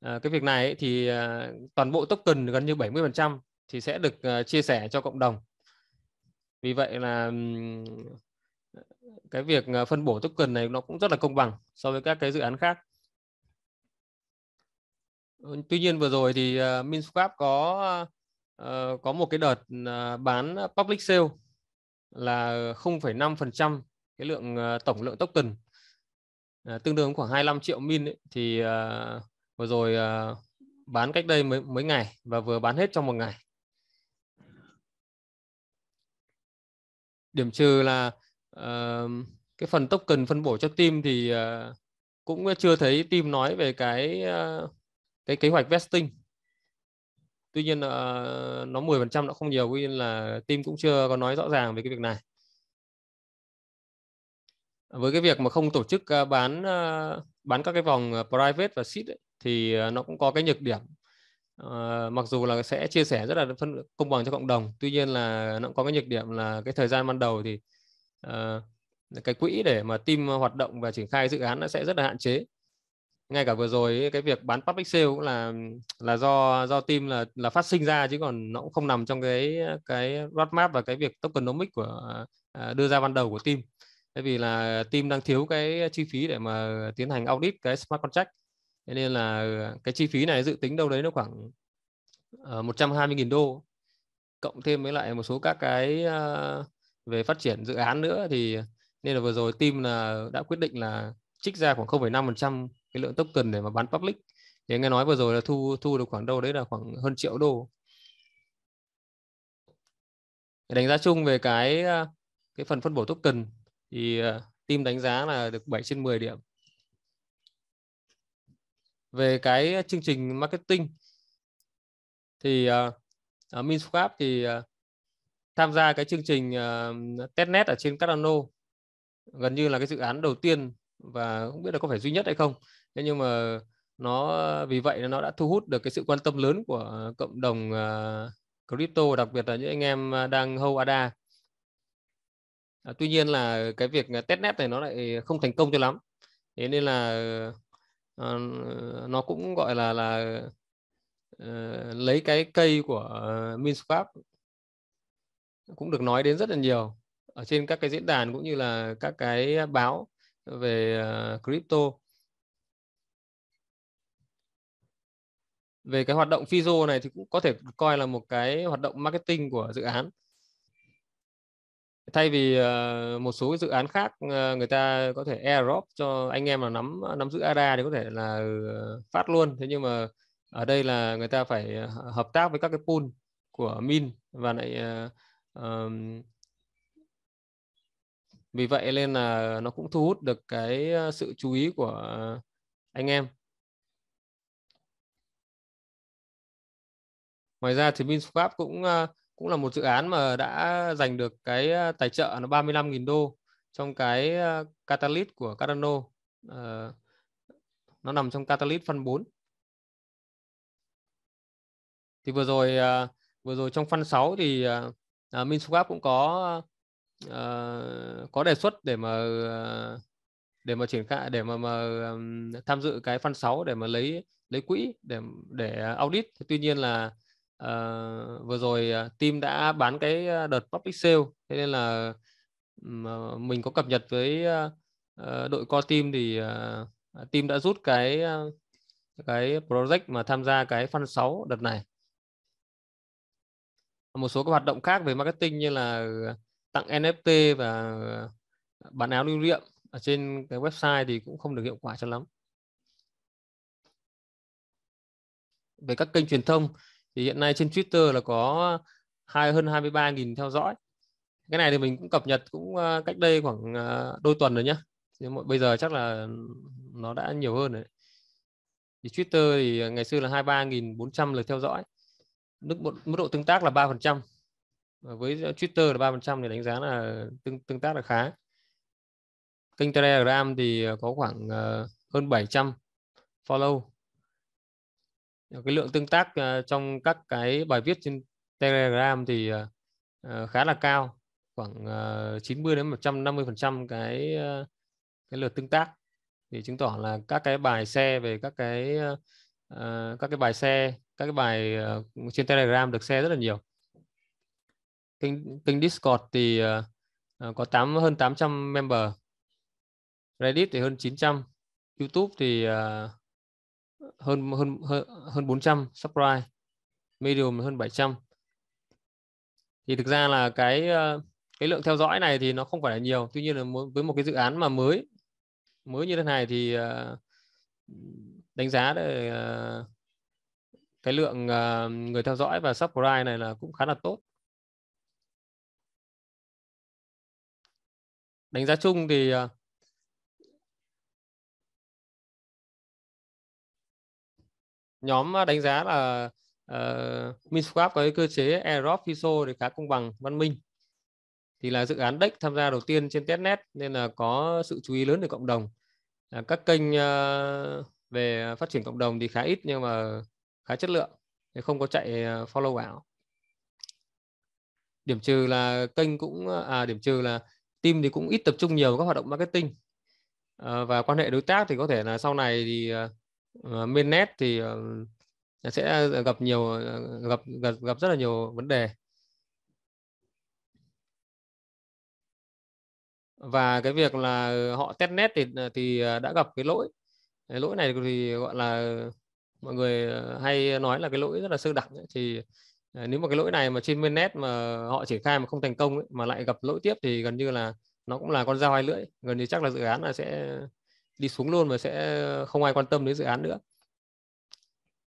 cái việc này ấy, thì toàn bộ token gần như 70% thì sẽ được chia sẻ cho cộng đồng. Vì vậy là cái việc ờ, phân bổ token này nó cũng rất là công bằng so với các cái dự án khác. Ừ, tuy nhiên vừa rồi thì uh, MinSwap có uh, có một cái đợt uh, bán public sale là 0,5% cái lượng uh, tổng lượng token uh, tương đương khoảng 25 triệu min ấy, thì uh, vừa rồi uh, bán cách đây mấy mấy ngày và vừa bán hết trong một ngày điểm trừ là uh, cái phần token phân bổ cho team thì ờ, cũng chưa thấy team nói về cái ờ, cái kế hoạch vesting. Tuy nhiên uh, nó 10% nó không nhiều tuy nhiên là team cũng chưa có nói rõ ràng về cái việc này. Với cái việc mà không tổ chức uh, bán uh, bán các cái vòng private và seed ấy, thì uh, nó cũng có cái nhược điểm. Uh, mặc dù là sẽ chia sẻ rất là phân công bằng cho cộng đồng tuy nhiên là nó cũng có cái nhược điểm là cái thời gian ban đầu thì uh, Ờ, cái quỹ để mà team hoạt động và triển khai dự án nó sẽ rất là hạn chế. Ngay cả vừa rồi cái việc bán public sale cũng là là do do team là là phát sinh ra chứ còn nó cũng không nằm trong cái cái roadmap và cái việc tokenomics của à, đưa ra ban đầu của team. Bởi vì là team đang thiếu cái chi phí để mà tiến hành audit cái smart contract. Nên là cái chi phí này dự tính đâu đấy nó khoảng ờ, 120.000 đô cộng thêm với lại một số các cái uh, về phát triển dự án nữa thì nên là vừa rồi team là đã quyết định là trích ra khoảng 0,5% cái lượng token để mà bán public. Thì nghe nói vừa rồi là thu thu được khoảng đâu đấy là khoảng hơn triệu đô. Đánh giá chung về cái cái phần phân bổ token thì à, team đánh giá là được 7 trên 10 điểm. Về cái chương trình marketing thì à, à, uh, Minswap thì uh, tham gia cái chương trình uh, testnet ở trên Cardano. Gần như là cái dự án đầu tiên và không biết là có phải duy nhất hay không. Thế nhưng mà nó vì vậy nó đã thu hút được cái sự quan tâm lớn của cộng đồng uh, crypto đặc biệt là những anh em đang hold ADA à, tuy nhiên là cái việc testnet này nó lại không thành công cho lắm. Thế nên là uh, nó cũng gọi là là uh, lấy cái cây của uh, Minswap cũng được nói đến rất là nhiều ở trên các cái diễn đàn cũng như là các cái báo về ờ, crypto. Về cái hoạt động Fizo này thì cũng có thể coi là một cái hoạt động marketing của dự án. Thay vì ờ, một số dự án khác ờ, người ta có thể airdrop cho anh em là nắm nắm giữ ADA thì có thể là phát luôn. Thế nhưng mà ở đây là người ta phải hợp tác với các cái pool của min và lại uh, um, vì vậy nên là nó cũng thu hút được cái ờ, sự chú ý của anh em. Ngoài ra thì Minswap cũng ờ, cũng là một dự án mà đã giành được cái ờ, tài trợ nó 35.000 đô trong cái Catalyst của Cardano uh, nó nằm trong Catalyst phân 4 thì vừa rồi uh, vừa rồi trong phân 6 thì à, Minswap cũng có uh, có đề xuất để mà uh, để mà triển khai để mà mà um, tham dự cái phân 6 để mà lấy lấy quỹ để để audit. Tuy nhiên là uh, vừa rồi team đã bán cái đợt public sale. Thế nên là um, mình có cập nhật với uh, đội co team thì uh, team đã rút cái uh, cái project mà tham gia cái phân 6 đợt này một số các hoạt động khác về marketing như là ờ, tặng NFT và ờ, bán áo lưu niệm ở trên cái website thì cũng không được hiệu quả cho lắm. Về các kênh truyền thông thì hiện nay trên Twitter là có hai, hơn 23.000 theo dõi. Cái này thì mình cũng cập nhật cũng ờ, cách đây khoảng đôi tuần rồi nhá. Bây giờ chắc là nó đã nhiều hơn rồi. Thì Twitter thì ngày xưa là 23.400 lượt theo dõi mức mức độ tương tác là 3% với Twitter là 3% thì đánh giá là tương tương tác là khá. Kênh Telegram thì ờ, có khoảng ờ, hơn 700 follow. Cái lượng tương tác ờ, trong các cái bài viết trên Telegram thì khá là cao. Khoảng 90 đến 150 phần trăm cái cái lượt tương tác. Thì chứng tỏ là các cái bài xe về các cái các cái bài xe các cái bài uh, trên Telegram được share rất là nhiều. Kênh kênh Discord thì uh, có 8 hơn 800 member. Reddit thì hơn 900 YouTube thì uh, hơn hơn hơn hơn 400 subscribe Medium hơn 700 thì thực ra là cái cái lượng theo dõi này thì nó không phải là nhiều. Tuy nhiên là với một cái dự án mà mới mới như thế này thì đánh giá để cái lượng ờ, người theo dõi và subscribe này là cũng khá là tốt. Đánh giá chung thì uh, nhóm đánh giá là ờ, uh, MinSwap có cái cơ chế airdrop FISO thì khá công bằng văn minh. Thì là dự án DEX tham gia đầu tiên trên testnet nên là có sự chú ý lớn từ cộng đồng. Các kênh về phát triển cộng đồng thì khá ít nhưng mà khá chất lượng thì không có chạy ờ, follow ảo điểm trừ là kênh cũng à điểm trừ là team thì cũng ít tập trung nhiều các hoạt động marketing. À, và quan hệ đối tác thì có thể là sau này thì ờ, uh, mainnet thì uh, sẽ gặp nhiều gặp gặp gặp rất là nhiều vấn đề. Và cái việc là họ testnet thì thì đã gặp cái lỗi. Cái lỗi này thì gọi là mọi người ờ, hay nói là cái lỗi rất là sơ đẳng ấy. thì ờ, nếu mà cái lỗi này mà trên mainnet mà họ triển khai mà không thành công ấy, mà lại gặp lỗi tiếp thì gần như là nó cũng là con dao hai lưỡi. Gần như chắc là dự án là sẽ đi xuống luôn và sẽ không ai quan tâm đến dự án nữa.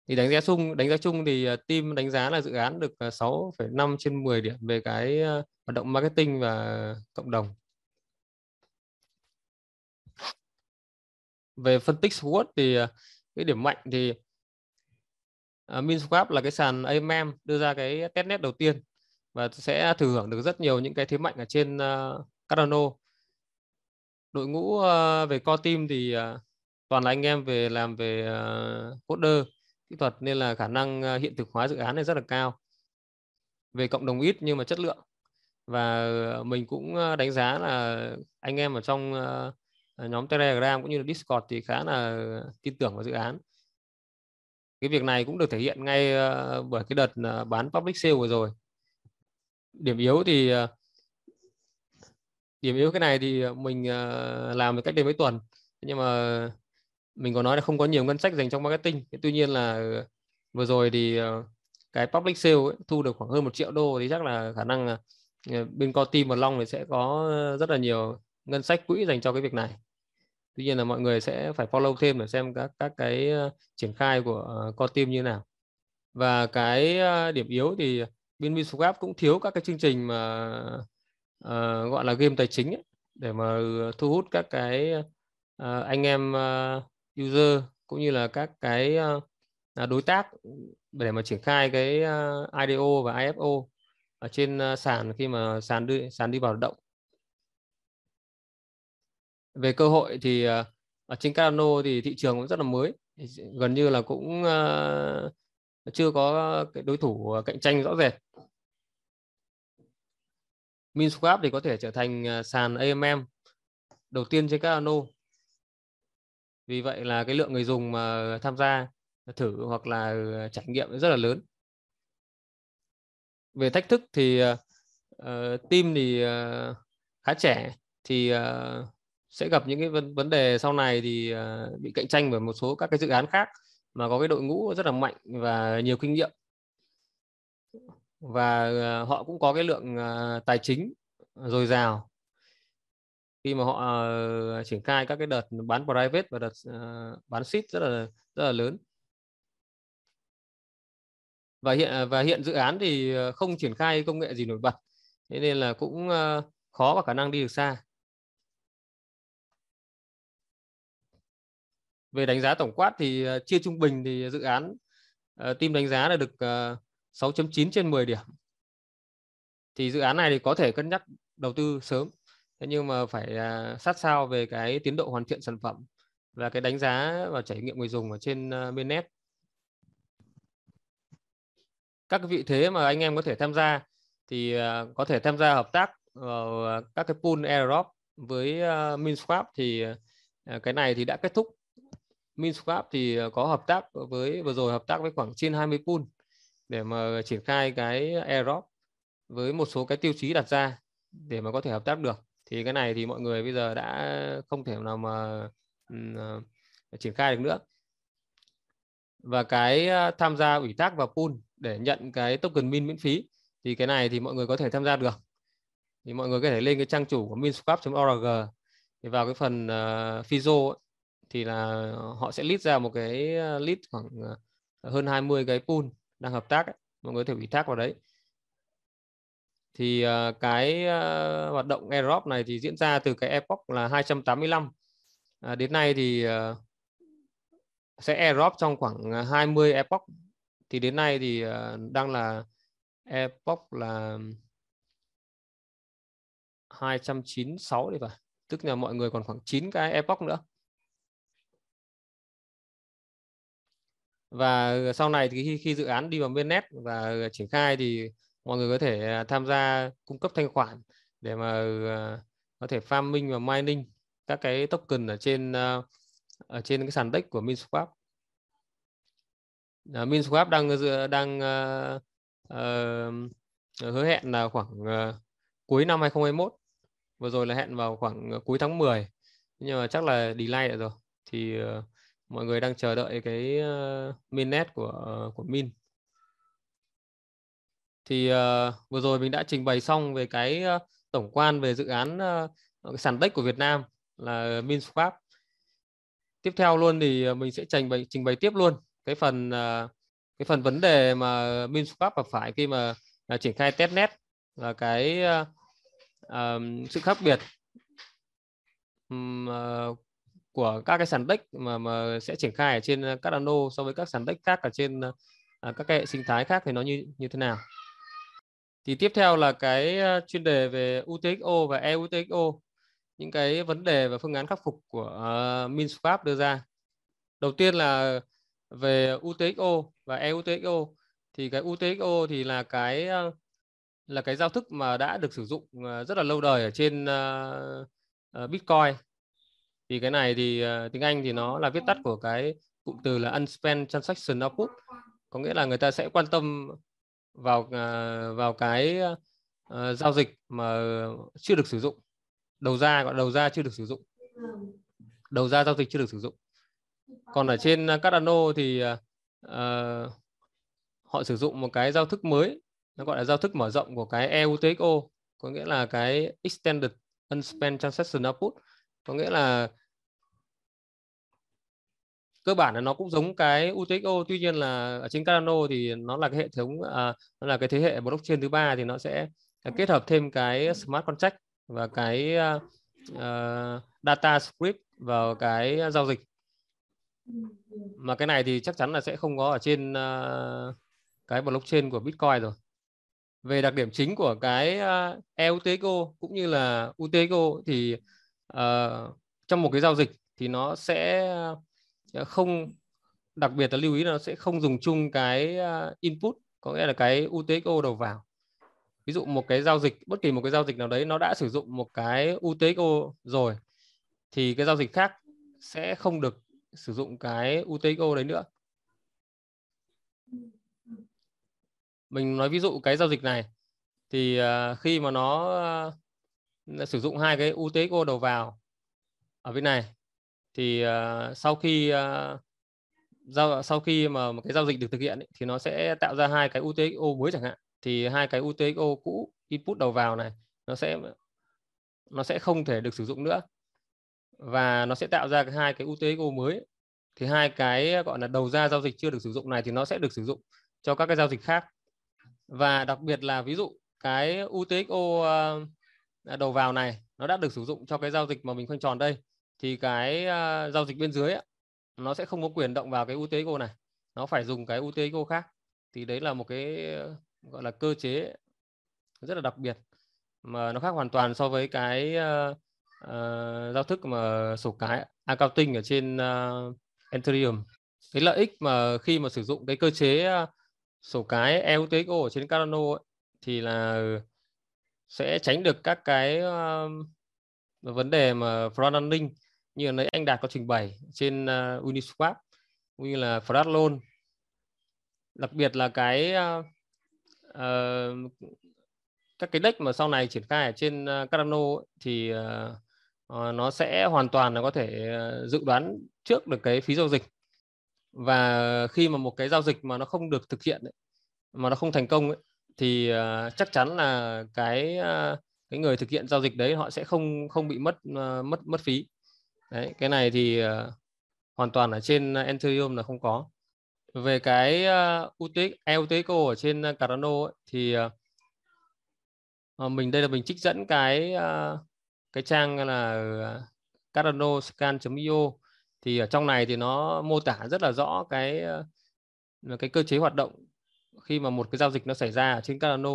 Thì đánh giá chung đánh giá chung thì ờ, team đánh giá là dự án được 6,5 trên 10 điểm về cái hoạt động marketing và cộng đồng. Về phân tích SWOT thì cái điểm mạnh thì Ờ, uh, MinSwap là cái sàn AMM đưa ra cái testnet đầu tiên và sẽ thừa hưởng được rất nhiều những cái thế mạnh ở trên uh, Cardano. Đội ngũ uh, về core team thì uh, toàn là anh em về làm về uh, coder kỹ thuật nên là khả năng uh, hiện thực hóa dự án này rất là cao. Về cộng đồng ít nhưng mà chất lượng. Và mình cũng đánh giá là anh em ở trong uh, nhóm Telegram cũng như là Discord thì khá là tin tưởng vào dự án cái việc này cũng được thể hiện ngay ờ, bởi cái đợt ờ, bán public sale vừa rồi. Điểm yếu thì ờ, điểm yếu cái này thì mình làm làm cách đây mấy tuần. Nhưng mà mình có nói là không có nhiều ngân sách dành cho marketing. Tuy nhiên là vừa rồi thì cái public sale ấy, thu được khoảng hơn một triệu đô thì chắc là khả năng là bên co team và long thì sẽ có rất là nhiều ngân sách quỹ dành cho cái việc này tuy nhiên là mọi người sẽ phải follow thêm để xem các các cái ờ, triển khai của uh, core team như nào. Và cái ờ, điểm yếu thì bên Miswap cũng thiếu các cái chương trình mà uh, gọi là game tài chính ấy, để mà thu hút các cái uh, anh em uh, user cũng như là các cái uh, đối tác để mà triển khai cái uh, IDO và IFO ở trên uh, sàn khi mà sàn đi sàn đi vào hoạt động về cơ hội thì ờ, ở trên Cardano thì thị trường cũng rất là mới gần như là cũng ờ, chưa có cái đối thủ ờ, cạnh tranh rõ rệt MinSwap thì có thể trở thành sàn AMM đầu tiên trên Cardano. Vì vậy là cái lượng người dùng mà tham gia thử hoặc là trải nghiệm rất là lớn. Về thách thức thì uh, team thì uh, khá trẻ thì uh, sẽ gặp những cái vấn vấn đề sau này thì uh, bị cạnh tranh bởi một số các cái dự án khác mà có cái đội ngũ rất là mạnh và nhiều kinh nghiệm. Và uh, họ cũng có cái lượng uh, tài chính dồi dào. Khi mà họ uh, triển khai các cái đợt bán private và đợt bán seed rất là rất là lớn. Và hiện và hiện dự án thì không triển khai công nghệ gì nổi bật. Thế nên là cũng khó và khả năng đi được xa. Về đánh giá tổng quát thì ờ, chia trung bình thì dự án ờ, team đánh giá là được ờ, 6.9 trên 10 điểm. Thì dự án này thì có thể cân nhắc đầu tư sớm, thế nhưng mà phải à, sát sao về cái tiến độ hoàn thiện sản phẩm và cái đánh giá và trải nghiệm người dùng ở trên bên net. Các vị thế mà anh em có thể tham gia thì có thể tham gia hợp tác vào các cái pool airdrop với MinSwap thì cái này thì đã kết thúc. MinSwap thì ờ, có hợp tác với vừa rồi hợp tác với khoảng trên 20 pool để mà triển khai cái airdrop với một số cái tiêu chí đặt ra để mà có thể hợp tác được. Thì cái này thì mọi người bây giờ đã không thể nào mà um, triển khai được nữa. Và cái ờ, tham gia ủy thác vào pool để nhận cái token min miễn phí thì cái này thì mọi người có thể tham gia được. Thì mọi người có thể lên cái trang chủ của minswap.org thì vào cái phần uh, Fizo ấy, thì là họ sẽ list ra một cái ờ, list khoảng ờ, hơn 20 cái pool đang hợp tác ấy. mọi người có thể ủy thác vào đấy. Thì uh, cái uh, hoạt động airdrop này thì diễn ra từ cái epoch là 285 à, đến nay thì uh, sẽ airdrop trong khoảng 20 epoch. Thì đến nay thì uh, đang là epoch là 296 đi phải. Tức là mọi người còn khoảng 9 cái epoch nữa. Và ờ, sau này thì khi, khi dự án đi vào bên net và ờ, triển khai thì mọi người có thể à, tham gia cung cấp thanh khoản để mà ờ, có thể farming và mining các cái token ở trên ở trên cái sàn DEX của MinSwap. Uh, MinSwap đang đang uh, uh, hứa hẹn là khoảng uh, cuối năm 2021 vừa rồi là hẹn vào khoảng cuối tháng 10 nhưng mà chắc là delay rồi. Thì uh, mọi người đang chờ đợi cái ờ, uh, mainnet của uh, của Min. Thì uh, vừa rồi mình đã trình bày xong về cái uh, tổng quan về dự án uh, sàn tech của Việt Nam là MinSwap tiếp theo luôn thì mình sẽ trình bày trình bày tiếp luôn cái phần uh, cái phần vấn đề mà MinSwap gặp phải khi mà uh, triển khai testnet là cái uh, uh, sự khác biệt. Um, uh, của các cái sàn DEX mà mà sẽ triển khai ở trên ờ, Cardano so với các sàn DEX khác ở trên ờ, à, các cái hệ sinh thái khác thì nó như như thế nào? Thì tiếp theo là cái ờ, chuyên đề về UTXO và EUTXO những cái vấn đề và phương án khắc phục của uh, MinSwap đưa ra. Đầu tiên là về UTXO và EUTXO thì cái UTXO thì là cái là cái giao thức mà đã được sử dụng rất là lâu đời ở trên uh, Bitcoin thì cái này thì uh, tiếng Anh thì nó là viết tắt của cái cụm từ là unspent transaction output. Có nghĩa là người ta sẽ quan tâm vào uh, vào cái uh, giao dịch mà chưa được sử dụng. Đầu ra gọi đầu ra chưa được sử dụng. Đầu ra giao dịch chưa được sử dụng. Còn ở trên Cardano thì uh, họ sử dụng một cái giao thức mới. Nó gọi là giao thức mở rộng của cái EUTXO có nghĩa là cái extended unspent transaction output có nghĩa là cơ bản là nó cũng giống cái UTXO tuy nhiên là ở trên Cardano thì nó là cái hệ thống à, nó là cái thế hệ blockchain thứ ba thì nó sẽ kết hợp thêm cái smart contract và cái uh, data script vào cái giao dịch. Mà cái này thì chắc chắn là sẽ không có ở trên uh, cái blockchain của Bitcoin rồi. Về đặc điểm chính của cái uh, EUTXO cũng như là UTXO thì uh, trong một cái giao dịch thì nó sẽ ờ, không đặc biệt là lưu ý là nó sẽ không dùng chung cái ờ, input có nghĩa là cái UTXO đầu vào. Ví dụ một cái giao dịch bất kỳ một cái giao dịch nào đấy nó đã sử dụng một cái UTXO rồi thì cái giao dịch khác sẽ không được sử dụng cái UTXO đấy nữa. Mình nói ví dụ cái giao dịch này thì khi mà nó sử dụng hai cái UTXO đầu vào. Ở bên này thì uh, sau khi uh, giao sau khi mà một cái giao dịch được thực hiện ấy, thì nó sẽ tạo ra hai cái UTXO mới chẳng hạn. Thì hai cái UTXO cũ input đầu vào này nó sẽ nó sẽ không thể được sử dụng nữa. Và nó sẽ tạo ra hai cái UTXO mới. Thì hai cái gọi là đầu ra giao dịch chưa được sử dụng này thì nó sẽ được sử dụng cho các cái giao dịch khác. Và đặc biệt là ví dụ cái UTXO uh, đầu vào này nó đã được sử dụng cho cái giao dịch mà mình khoanh tròn đây. Thì cái uh, giao dịch bên dưới ấy, nó sẽ không có quyền động vào cái UTXO này. Nó phải dùng cái UTXO khác. Thì đấy là một cái gọi là cơ chế rất là đặc biệt mà nó khác hoàn toàn so với cái uh, uh, giao thức mà sổ cái accounting ở trên uh, Ethereum. Cái lợi ích mà khi mà sử dụng cái cơ chế uh, sổ cái EUTXO ở trên Cardano ấy, thì là sẽ tránh được các cái uh, vấn đề mà fraud running như nãy anh Đạt có trình bày trên uh, Uniswap cũng như là fraud Loan. Đặc biệt là cái uh, uh, các cái deck mà sau này triển khai ở trên uh, Cardano thì uh, uh, nó sẽ hoàn toàn là có thể uh, dự đoán trước được cái phí giao dịch. Và khi mà một cái giao dịch mà nó không được thực hiện ấy, mà nó không thành công ấy, thì uh, chắc chắn là cái uh, cái người thực hiện giao dịch đấy họ sẽ không không bị mất uh, mất mất phí. Đấy cái này thì uh, hoàn toàn ở trên Ethereum là không có. Về cái uh, UTX, EUTXO ở trên Cardano ấy, thì uh, mình đây là mình trích dẫn cái uh, cái trang là Cardano scan.io thì ở trong này thì nó mô tả rất là rõ cái cái cơ chế hoạt động khi mà một cái giao dịch nó xảy ra ở trên Cardano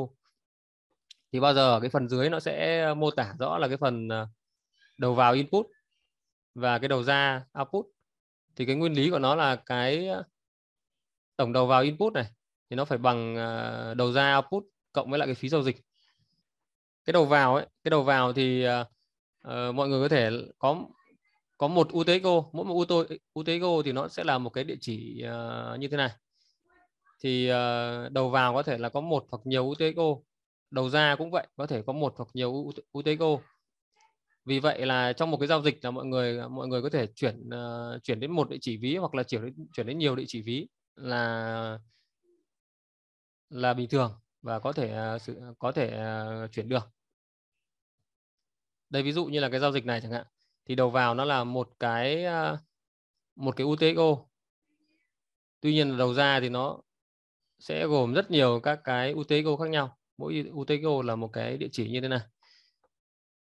thì bao giờ cái phần dưới nó sẽ ờ, mô tả rõ là cái phần ờ, đầu vào input và cái đầu ra output. Thì cái nguyên lý của nó là cái ờ, tổng đầu vào input này thì nó phải bằng đầu ra output cộng với lại cái phí giao dịch. Cái đầu vào ấy cái đầu vào thì uh, mọi người có thể có có một UTXO mỗi một UTXO thì nó sẽ là một cái địa chỉ uh, như thế này thì uh, đầu vào có thể là có một hoặc nhiều UTXO đầu ra cũng vậy có thể có một hoặc nhiều UTXO vì vậy là trong một cái giao dịch là mọi người mọi người có thể chuyển uh, chuyển đến một địa chỉ ví hoặc là chuyển đến chuyển đến nhiều địa chỉ ví là là bình thường và có thể uh, sự có thể uh, chuyển được. Đây ví dụ như là cái giao dịch này chẳng hạn. Thì đầu vào nó là một cái một cái UTXO tuy nhiên là đầu ra thì nó sẽ gồm rất nhiều các cái UTXO khác nhau. Mỗi UTXO là một cái địa chỉ như thế này.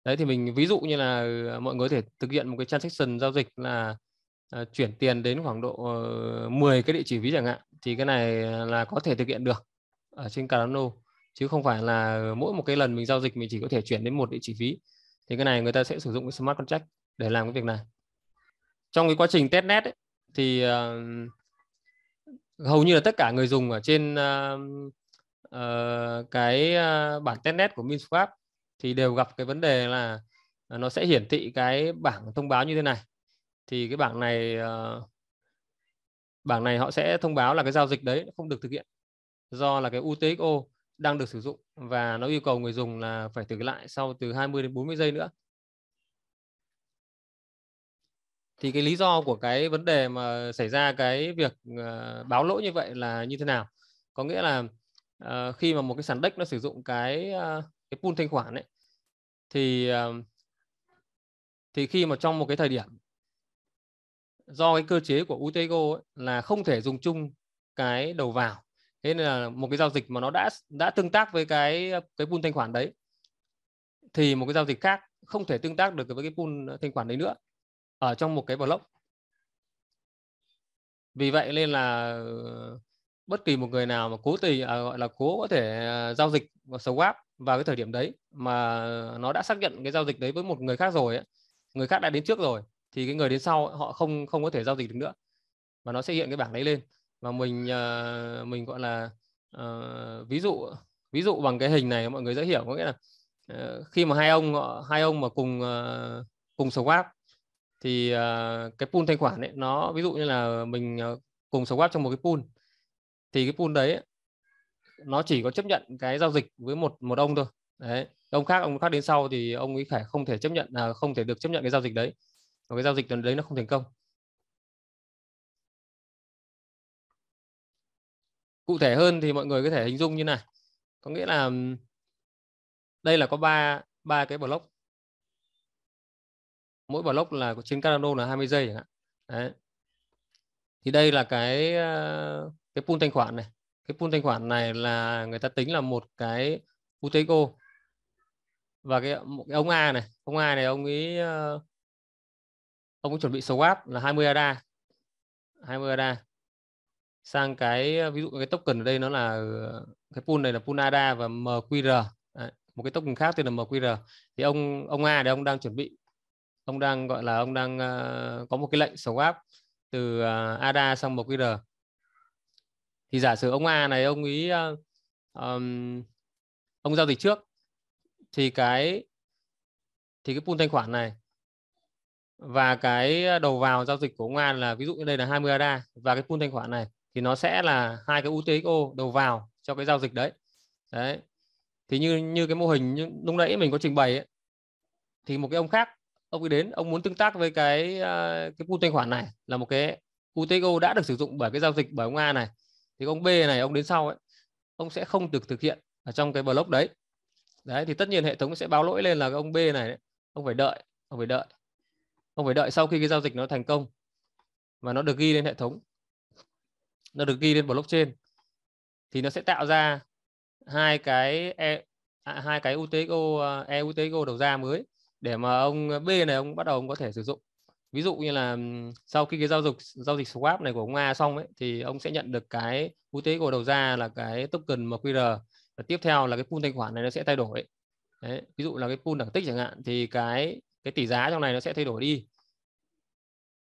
Đấy thì mình ví dụ như là ờ, mọi người có thể thực hiện một cái transaction giao dịch là uh, chuyển tiền đến khoảng độ ờ, uh, 10 cái địa chỉ ví chẳng hạn thì cái này là có thể thực hiện được ở trên Cardano chứ không phải là mỗi một cái lần mình giao dịch mình chỉ có thể chuyển đến một địa chỉ ví. Thì cái này người ta sẽ sử dụng cái smart contract để làm cái việc này. Trong cái quá trình testnet ấy, thì uh, hầu như là tất cả người dùng ở trên uh, uh, cái uh, bảng testnet của MinSwap thì đều gặp cái vấn đề là nó sẽ hiển thị cái bảng thông báo như thế này thì cái bảng này uh, bảng này họ sẽ thông báo là cái giao dịch đấy không được thực hiện do là cái UTXO đang được sử dụng và nó yêu cầu người dùng là phải thử lại sau từ 20 đến 40 giây nữa. Thì cái lý do của cái vấn đề mà xảy ra cái việc uh, báo lỗi như vậy là như thế nào? Có nghĩa là uh, khi mà một cái sàn đếch nó sử dụng cái uh, cái pool thanh khoản ấy thì uh, thì khi mà trong một cái thời điểm do cái cơ chế của UTXO ấy, là không thể dùng chung cái đầu vào thế nên là một cái giao dịch mà nó đã đã tương tác với cái cái pool thanh khoản đấy thì một cái giao dịch khác không thể tương tác được với cái pool thanh khoản đấy nữa ở trong một cái block. Vì vậy nên là ờ, bất kỳ một người nào mà cố tình à, gọi là cố có thể à, giao dịch và swap vào cái thời điểm đấy mà nó đã xác nhận cái giao dịch đấy với một người khác rồi ấy, người khác đã đến trước rồi thì cái người đến sau họ không không có thể giao dịch được nữa. Và nó sẽ hiện cái bảng đấy lên. Và mình uh, mình gọi là uh, ví dụ ví dụ bằng cái hình này mọi người dễ hiểu có nghĩa là uh, khi mà hai ông hai ông mà cùng uh, cùng swap thì uh, cái pool thanh khoản ấy nó ví dụ như là mình à, cùng swap trong một cái pool thì cái pool đấy nó chỉ có chấp nhận cái giao dịch với một một ông thôi. Đấy ông khác ông khác đến sau thì ông ấy phải không thể chấp nhận là không thể được chấp nhận cái giao dịch đấy. Và cái giao dịch đấy nó không thành công. Cụ thể hơn thì mọi người có thể hình dung như này. Có nghĩa là đây là có ba ba cái block mỗi block là trên Cardano là 20 giây chẳng hạn. Đấy. Thì đây là cái ờ, cái pool thanh khoản này. Cái pool thanh khoản này là người ta tính là một cái UTXO và cái, một cái ông A này ông A này ông ấy ờ, ông ấy chuẩn bị swap là 20 ADA 20 ADA sang cái ờ, ví dụ cái token ở đây nó là cái pool này là pool ADA và MQR Đấy, một cái token khác tên là MQR thì ông ông A đây ông đang chuẩn bị ông đang gọi là ông đang uh, có một cái lệnh swap từ ờ, uh, ADA sang một QR thì giả sử ông A này ông ý uh, um, ông giao dịch trước thì cái thì cái pool thanh khoản này và cái đầu vào giao dịch của ông A là ví dụ như đây là 20 ADA và cái pool thanh khoản này thì nó sẽ là hai cái UTXO đầu vào cho cái giao dịch đấy. Đấy. Thì như như cái mô hình như lúc nãy mình có trình bày ấy, thì một cái ông khác ông ấy đến ông muốn tương tác với cái à, cái pool thanh khoản này là một cái UTGO đã được sử dụng bởi cái giao dịch bởi ông A này. Thì ông B này ông đến sau ấy ông sẽ không được thực hiện ở trong cái block đấy. Đấy thì tất nhiên hệ thống sẽ báo lỗi lên là ông B này đấy, ông phải đợi ông phải đợi. Ông phải đợi sau khi cái giao dịch nó thành công và nó được ghi lên hệ thống nó được ghi lên blockchain. Thì nó sẽ tạo ra hai cái e, à, hai cái UTXO à, EUTXO đầu ra mới để mà ông ờ, B này ông bắt đầu ông có thể sử dụng. Ví dụ như là sau khi cái giao dịch giao dịch swap này của ông A xong ấy thì ông sẽ nhận được cái UTXO đầu ra là cái token MQR và tiếp theo là cái pool thanh khoản này nó sẽ thay đổi. Đấy, ví dụ là cái pool đẳng tích chẳng hạn thì cái cái tỷ giá trong này nó sẽ thay đổi đi.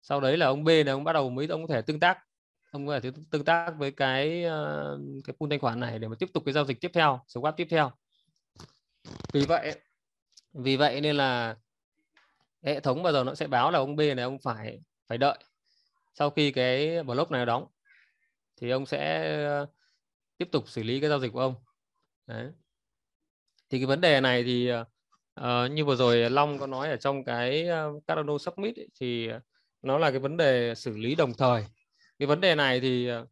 Sau đấy là ông B này ông bắt đầu mới ông có thể tương tác. Ông có thể tương tác với cái ờ, cái pool thanh khoản này để mà tiếp tục cái giao dịch tiếp theo swap tiếp theo. Vì vậy vì vậy nên là hệ thống bao giờ nó sẽ báo là ông B này ông phải phải đợi. Sau khi cái block này đóng thì ông sẽ ờ, tiếp tục xử lý cái giao dịch của ông. Đấy. Thì cái vấn đề này thì uh, như vừa rồi Long có nói ở trong cái uh, Cardano Submit ấy, thì nó là cái vấn đề xử lý đồng thời. Cái vấn đề này thì uh,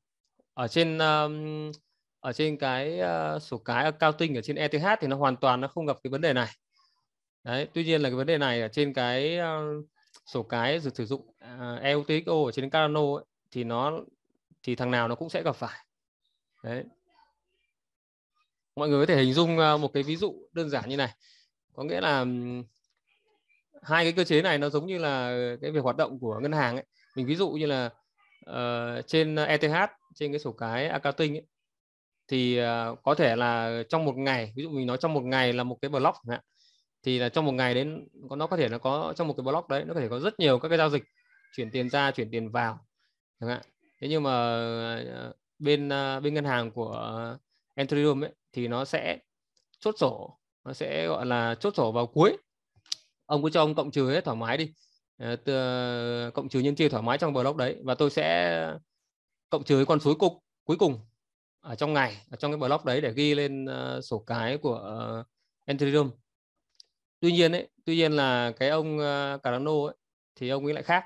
ở trên um, ở trên cái uh, sổ cái accounting ở trên ETH thì nó hoàn toàn nó không gặp cái vấn đề này đấy tuy nhiên là cái vấn đề này ở trên cái uh, sổ cái sử dụng à, uh, EUTXO ở trên Cardano ấy, thì nó thì thằng nào nó cũng sẽ gặp phải. Đấy. Mọi người có thể hình dung uh, một cái ví dụ đơn giản như này. Có nghĩa là hai cái cơ chế này nó giống như là cái việc hoạt động của ngân hàng ấy. Mình ví dụ như là uh, trên ETH trên cái sổ cái accounting ấy, thì uh, có thể là trong một ngày ví dụ mình nói trong một ngày là một cái block chẳng thì là trong một ngày đến nó có thể nó có trong một cái block đấy nó có thể có rất nhiều các cái giao dịch chuyển tiền ra chuyển tiền vào chẳng hạn. Thế nhưng mà ờ, bên ờ, bên ngân hàng của Ethereum ấy thì nó sẽ chốt sổ nó sẽ gọi là chốt sổ vào cuối. Ông cứ cho ông cộng trừ hết thoải mái đi. Ờ, Từ, cộng trừ nhân chia thoải mái trong block đấy và tôi sẽ cộng trừ cái con số cục cuối cùng ở trong ngày ở trong cái block đấy để ghi lên sổ cái của Ethereum tuy nhiên ấy tuy nhiên là cái ông ờ, uh, Cardano ấy thì ông ấy lại khác.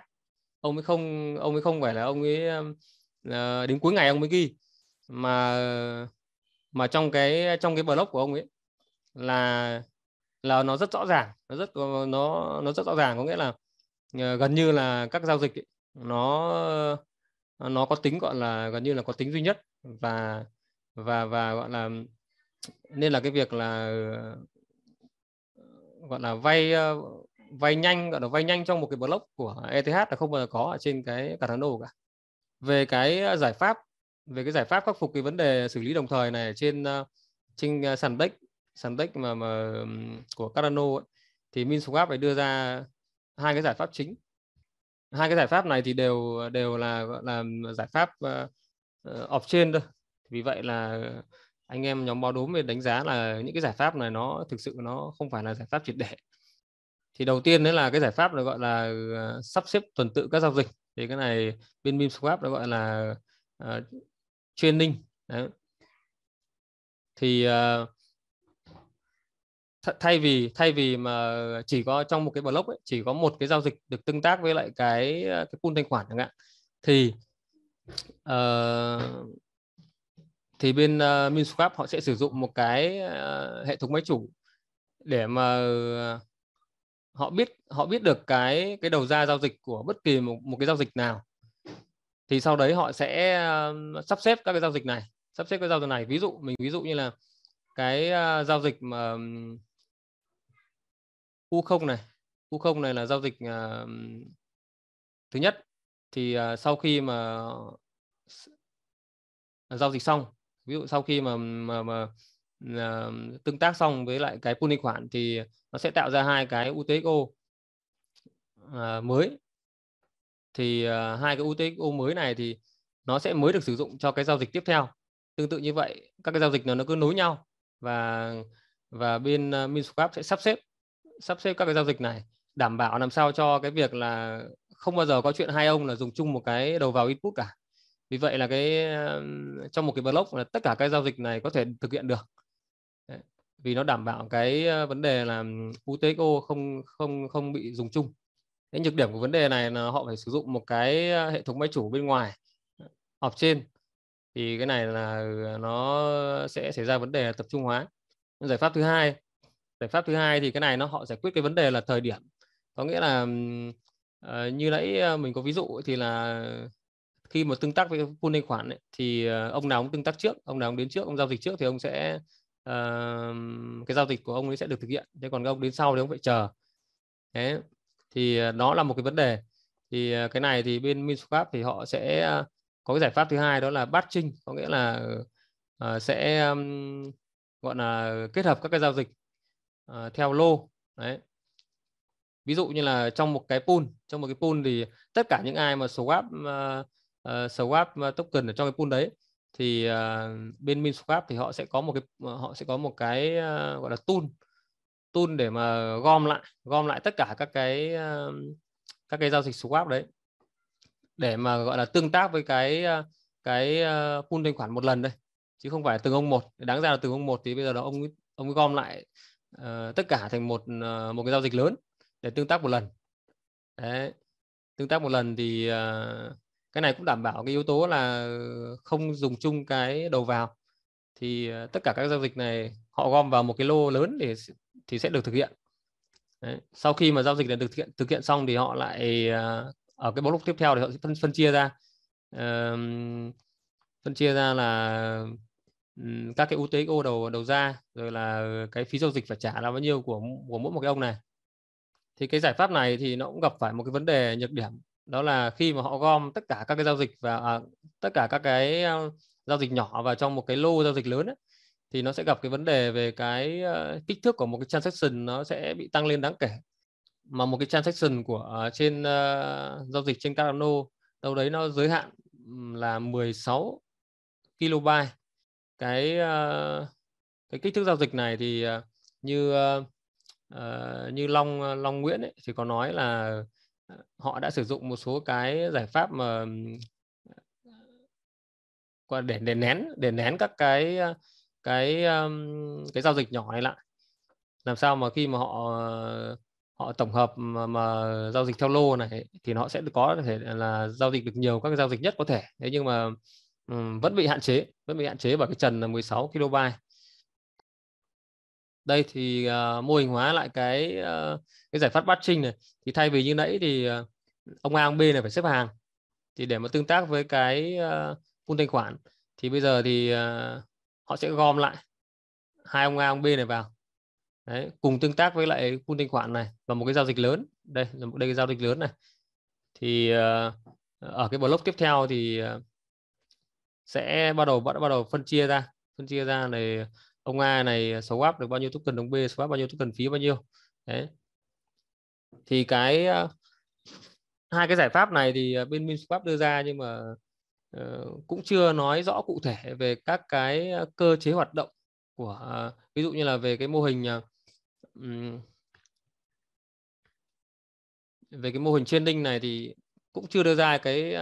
Ông ấy không ông ấy không phải là ông ấy uh, đến cuối ngày ông mới ghi. Mà mà trong cái trong cái blog của ông ấy là là nó rất rõ ràng nó rất ờ, nó nó rất rõ ràng. Có nghĩa là uh, gần như là các giao dịch ấy, nó nó có tính gọi là gần như là có tính duy nhất. Và và và gọi là nên là cái việc là gọi là vay ờ, vay nhanh gọi là vay nhanh trong một cái block của ETH là không bao giờ có ở trên cái Cardano cả. Về cái ờ, giải pháp về cái giải pháp khắc phục cái vấn đề xử lý đồng thời này trên ờ, trên sàn DEX sàn DEX mà mà của Cardano ấy, thì MinSwap phải đưa ra hai cái giải pháp chính. Hai cái giải pháp này thì đều đều là gọi là giải pháp uh, off chain thôi. Vì vậy là anh em nhóm báo đốm về đánh giá là những cái giải pháp này nó thực sự nó không phải là giải pháp triệt để. Thì đầu tiên đấy là cái giải pháp được gọi là ờ, sắp xếp tuần tự các giao dịch. Thì cái này bên MIMSwap nó gọi là uh, training. Đấy. thì uh, th- thay vì thay vì mà chỉ có trong một cái block ấy, chỉ có một cái giao dịch được tương tác với lại cái cái pool thanh khoản chẳng hạn thì uh, thì bên ờ, uh, MinSwap họ sẽ sử dụng một cái uh, hệ thống máy chủ để mà uh, họ biết họ biết được cái cái đầu ra giao dịch của bất kỳ một, một cái giao dịch nào. Thì sau đấy họ sẽ uh, sắp xếp các cái giao dịch này sắp xếp cái giao dịch này. Ví dụ mình ví dụ như là cái uh, giao dịch mà um, U0 này. U0 này là giao dịch uh, thứ nhất. Thì uh, sau khi mà giao dịch xong ví dụ sau khi mà mà, mà uh, tương tác xong với lại cái pooling khoản thì nó sẽ tạo ra hai cái UTXO uh, à, mới. Thì uh, hai cái UTXO mới này thì nó sẽ mới được sử dụng cho cái giao dịch tiếp theo. Tương tự như vậy các cái giao dịch nó nó cứ nối nhau và và bên uh, MinSwap sẽ sắp xếp sắp xếp các cái giao dịch này đảm bảo làm sao cho cái việc là không bao giờ có chuyện hai ông là dùng chung một cái đầu vào input cả vì vậy là cái trong một cái block là tất cả các giao dịch này có thể thực hiện được. Đấy. vì nó đảm bảo cái vấn đề là UTXO không không không bị dùng chung. Cái nhược điểm của vấn đề này là họ phải sử dụng một cái hệ thống máy chủ bên ngoài, off trên. Thì cái này là ờ, nó sẽ xảy ra vấn đề tập trung hóa. Giải pháp thứ hai, giải pháp thứ hai thì cái này nó họ giải quyết cái vấn đề là thời điểm. Có nghĩa là ờ, như nãy mình có ví dụ thì là khi mà tương tác với pool thanh khoản ấy, thì ờ, ông nào cũng tương tác trước ông nào cũng đến trước ông giao dịch trước thì ông sẽ uh, cái giao dịch của ông ấy sẽ được thực hiện. Thế còn ông đến sau thì ông phải chờ. Thế thì ờ, đó là một cái vấn đề. Thì cái này thì bên Minswap thì họ sẽ có cái giải pháp thứ hai đó là batching có nghĩa là uh, sẽ um, gọi là kết hợp các cái giao dịch uh, theo lô. Đấy. Ví dụ như là trong một cái pool trong một cái pool thì tất cả những ai mà swap uh, uh, swap ờ, token ở trong cái pool đấy. Thì uh, bên MinSwap thì họ sẽ có một cái họ sẽ có một cái uh, gọi là tool. Tool để mà gom lại gom lại tất cả các cái uh, các cái giao dịch swap đấy. Để mà gọi là tương tác với cái cái pool thanh khoản một lần đây. Chứ không phải từng ông một. Đáng ra là từng ông một thì bây giờ là ông ông gom lại uh, tất cả thành một uh, một cái giao dịch lớn để tương tác một lần. Đấy. Tương tác một lần thì uh, cái này cũng đảm bảo cái yếu tố là không dùng chung cái đầu vào. Thì ờ, tất cả các giao dịch này họ gom vào một cái lô lớn để thì sẽ được thực hiện. Đấy. sau khi mà giao dịch này được thực hiện thực hiện xong thì họ lại ờ, ở cái block tiếp theo thì họ sẽ phân phân chia ra. Uh, phân chia ra là um, các cái UTXO đầu đầu ra rồi là cái phí giao dịch phải trả là bao nhiêu của của mỗi một cái ông này. Thì cái giải pháp này thì nó cũng gặp phải một cái vấn đề nhược điểm đó là khi mà họ gom tất cả các cái giao dịch và à, tất cả các cái uh, giao dịch nhỏ vào trong một cái lô giao dịch lớn ấy, thì nó sẽ gặp cái vấn đề về cái uh, kích thước của một cái transaction nó sẽ bị tăng lên đáng kể. Mà một cái transaction của uh, trên uh, giao dịch trên Cardano đâu đấy nó giới hạn là 16 kilobyte. Cái uh, cái kích thước giao dịch này thì uh, như uh, uh, như Long Long Nguyễn ấy, thì có nói là họ đã sử dụng một số cái giải pháp mà ờ, để để nén để nén các cái cái cái giao dịch nhỏ này lại. Làm sao mà khi mà họ họ tổng hợp mà, mà giao dịch theo lô này thì họ sẽ có thể là giao dịch được nhiều các giao dịch nhất có thể. Thế nhưng mà um, vẫn bị hạn chế vẫn bị hạn chế bởi cái trần là 16 kilobyte đây thì uh, mô hình hóa lại cái uh, cái giải pháp batching này. Thì thay vì như nãy thì uh, ông A ông B này phải xếp hàng. Thì để mà tương tác với cái ờ, uh, pool thanh khoản thì bây giờ thì uh, họ sẽ gom lại hai ông A ông B này vào. Đấy, cùng tương tác với lại phun thanh khoản này và một cái giao dịch lớn. Đây là một đây cái giao dịch lớn này. Thì uh, ở cái block tiếp theo thì uh, sẽ bắt đầu bắt bắt đầu phân chia ra phân chia ra này ông A này à, swap được bao nhiêu token ông B swap bao nhiêu token phí bao nhiêu? Đấy. Thì cái à, hai cái giải pháp này thì à, bên MinSwap đưa ra nhưng mà uh, cũng chưa nói rõ cụ thể về các cái cơ chế hoạt động của uh, ví dụ như là về cái mô hình uh, về cái mô hình training này thì cũng chưa đưa ra cái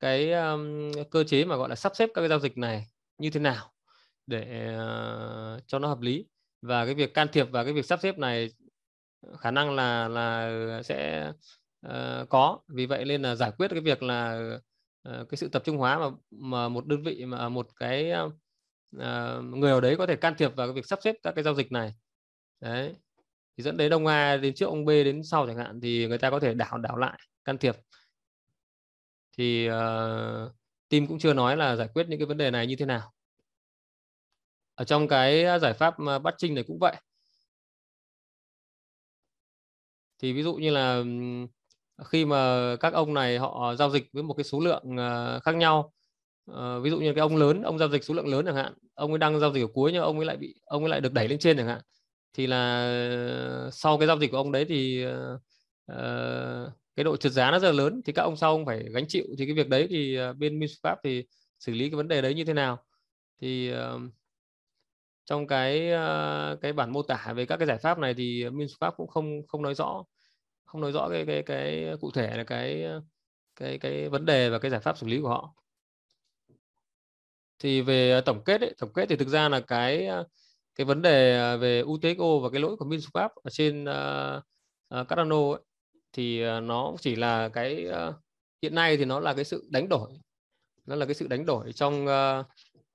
cái um, cơ chế mà gọi là sắp xếp các cái giao dịch này như thế nào để ờ, cho nó hợp lý. Và cái việc can thiệp và cái việc sắp xếp này khả năng là là sẽ uh, có. Vì vậy nên là giải quyết cái việc là uh, cái sự tập trung hóa mà mà một đơn vị mà một cái uh, người ở đấy có thể can thiệp vào cái việc sắp xếp các cái giao dịch này. Đấy. Thì dẫn đến ông A đến trước ông B đến sau chẳng hạn thì người ta có thể đảo đảo lại can thiệp. Thì uh, team cũng chưa nói là giải quyết những cái vấn đề này như thế nào ở trong cái à, giải pháp à, bắt trinh này cũng vậy. Thì ví dụ như là khi mà các ông này họ giao dịch với một cái số lượng à, khác nhau ờ, ví dụ như cái ông lớn ông giao dịch số lượng lớn chẳng hạn ông ấy đang giao dịch ở cuối nhưng ông ấy lại bị ông ấy lại được đẩy lên trên chẳng hạn thì là sau cái giao dịch của ông đấy thì uh, cái độ trượt giá nó rất là lớn thì các ông sau ông phải gánh chịu. Thì cái việc đấy thì bên bên Pháp thì xử lý cái vấn đề đấy như thế nào? Thì uh, trong cái ờ, cái bản mô tả về các cái giải pháp này thì ờ, Minswap cũng không không nói rõ không nói rõ cái cái cái cụ thể là cái ờ, cái cái vấn đề và cái giải pháp xử lý của họ. Thì về tổng kết ấy, tổng kết thì thực ra là cái cái vấn đề về UTXO và cái lỗi của Minswap ở trên uh, uh, Cardano ấy, thì nó chỉ là cái uh, hiện nay thì nó là cái sự đánh đổi nó là cái sự đánh đổi trong uh,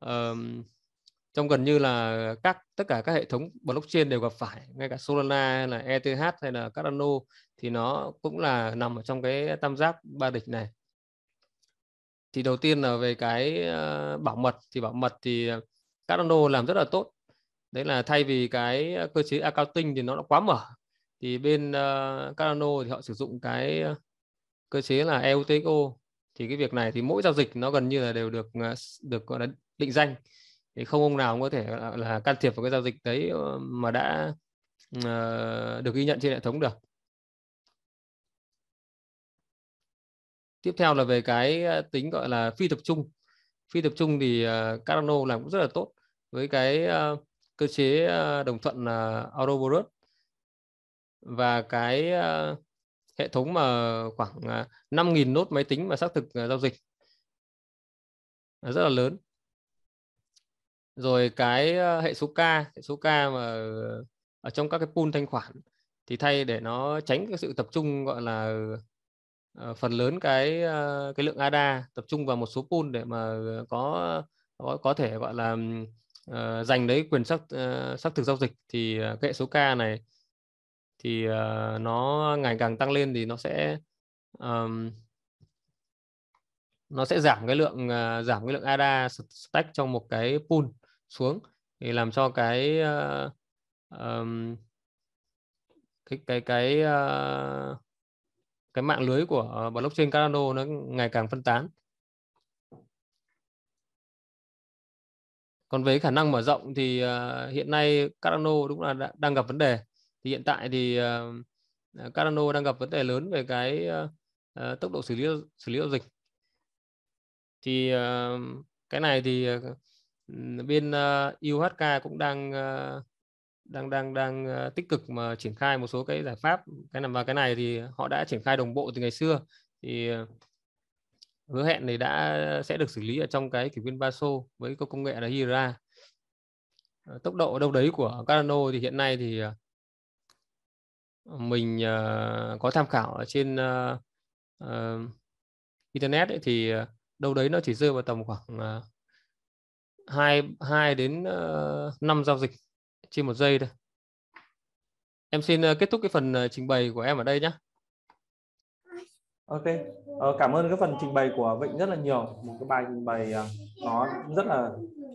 uh, trong gần như là các tất cả các hệ thống blockchain đều gặp phải ngay cả Solana hay là ETH hay là Cardano thì nó cũng là nằm ở trong cái tam giác ba địch này. Thì đầu tiên là về cái ờ, bảo mật thì bảo mật thì ờ, Cardano làm rất là tốt. Đấy là thay vì cái ờ, cơ chế accounting thì nó đã quá mở. Thì bên uh, Cardano thì họ sử dụng cái cơ chế là EUTXO thì cái việc này thì mỗi giao dịch nó gần như là đều được được gọi là định danh thì không ông nào cũng có thể là can thiệp vào cái giao dịch đấy ờ, mà đã uh, được ghi nhận trên hệ thống được. Tiếp theo là về cái ờ, tính gọi là phi tập trung. Phi tập trung thì uh, Cardano làm cũng rất là tốt với cái uh, cơ chế uh, đồng thuận uh, Ouroboros và cái uh, hệ thống mà khoảng uh, 5.000 nốt máy tính mà xác thực uh, giao dịch rất là lớn rồi cái hệ số K hệ số K mà ở trong các cái pool thanh khoản thì thay để nó tránh cái sự tập trung gọi là uh, phần lớn cái uh, cái lượng ADA tập trung vào một số pool để mà có có, có thể gọi là uh, giành đấy quyền xác uh, xác thực giao dịch thì uh, cái hệ số K này thì uh, nó ngày càng tăng lên thì nó sẽ um, nó sẽ giảm cái lượng uh, giảm cái lượng ADA stack trong một cái pool xuống thì làm cho cái uh, um, cái cái cái uh, cái mạng lưới của blockchain Cardano nó ngày càng phân tán. Còn về khả năng mở rộng thì uh, hiện nay Cardano đúng là đang gặp vấn đề. Thì hiện tại thì uh, Cardano đang gặp vấn đề lớn về cái uh, tốc độ xử lý xử lý giao dịch. Thì uh, cái này thì uh, bên ờ, uh, UHK cũng đang uh, đang đang đang uh, tích cực mà triển khai một số cái giải pháp. Cái nằm vào cái này thì họ đã triển khai đồng bộ từ ngày xưa. Thì uh, hứa hẹn này đã sẽ được xử lý ở trong cái kỷ nguyên Baso với cái công nghệ là Hira. Uh, tốc độ đâu đấy của Cardano thì hiện nay thì uh, mình uh, có tham khảo ở trên uh, uh, internet ấy, thì đâu đấy nó chỉ rơi vào tầm khoảng hai 2 2 đến ờ, uh, 5 giao dịch trên một giây thôi em xin ờ, kết thúc cái phần ờ, trình bày của em ở đây nhé Ok, ờ, cảm ơn cái phần trình bày của Vịnh rất là nhiều. Một cái bài trình bày nó rất là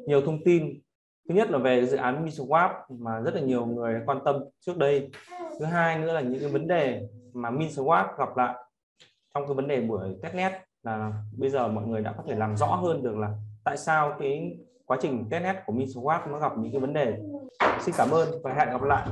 nhiều thông tin. Thứ nhất là về dự án MinSwap mà rất là nhiều người quan tâm trước đây. Thứ hai nữa là những cái vấn đề mà MinSwap gặp lại trong cái vấn đề buổi testnet là bây giờ mọi người đã có thể làm rõ hơn được là tại sao cái quá trình testnet của MinSwap nó gặp những cái vấn đề. Xin cảm ơn và hẹn gặp lại.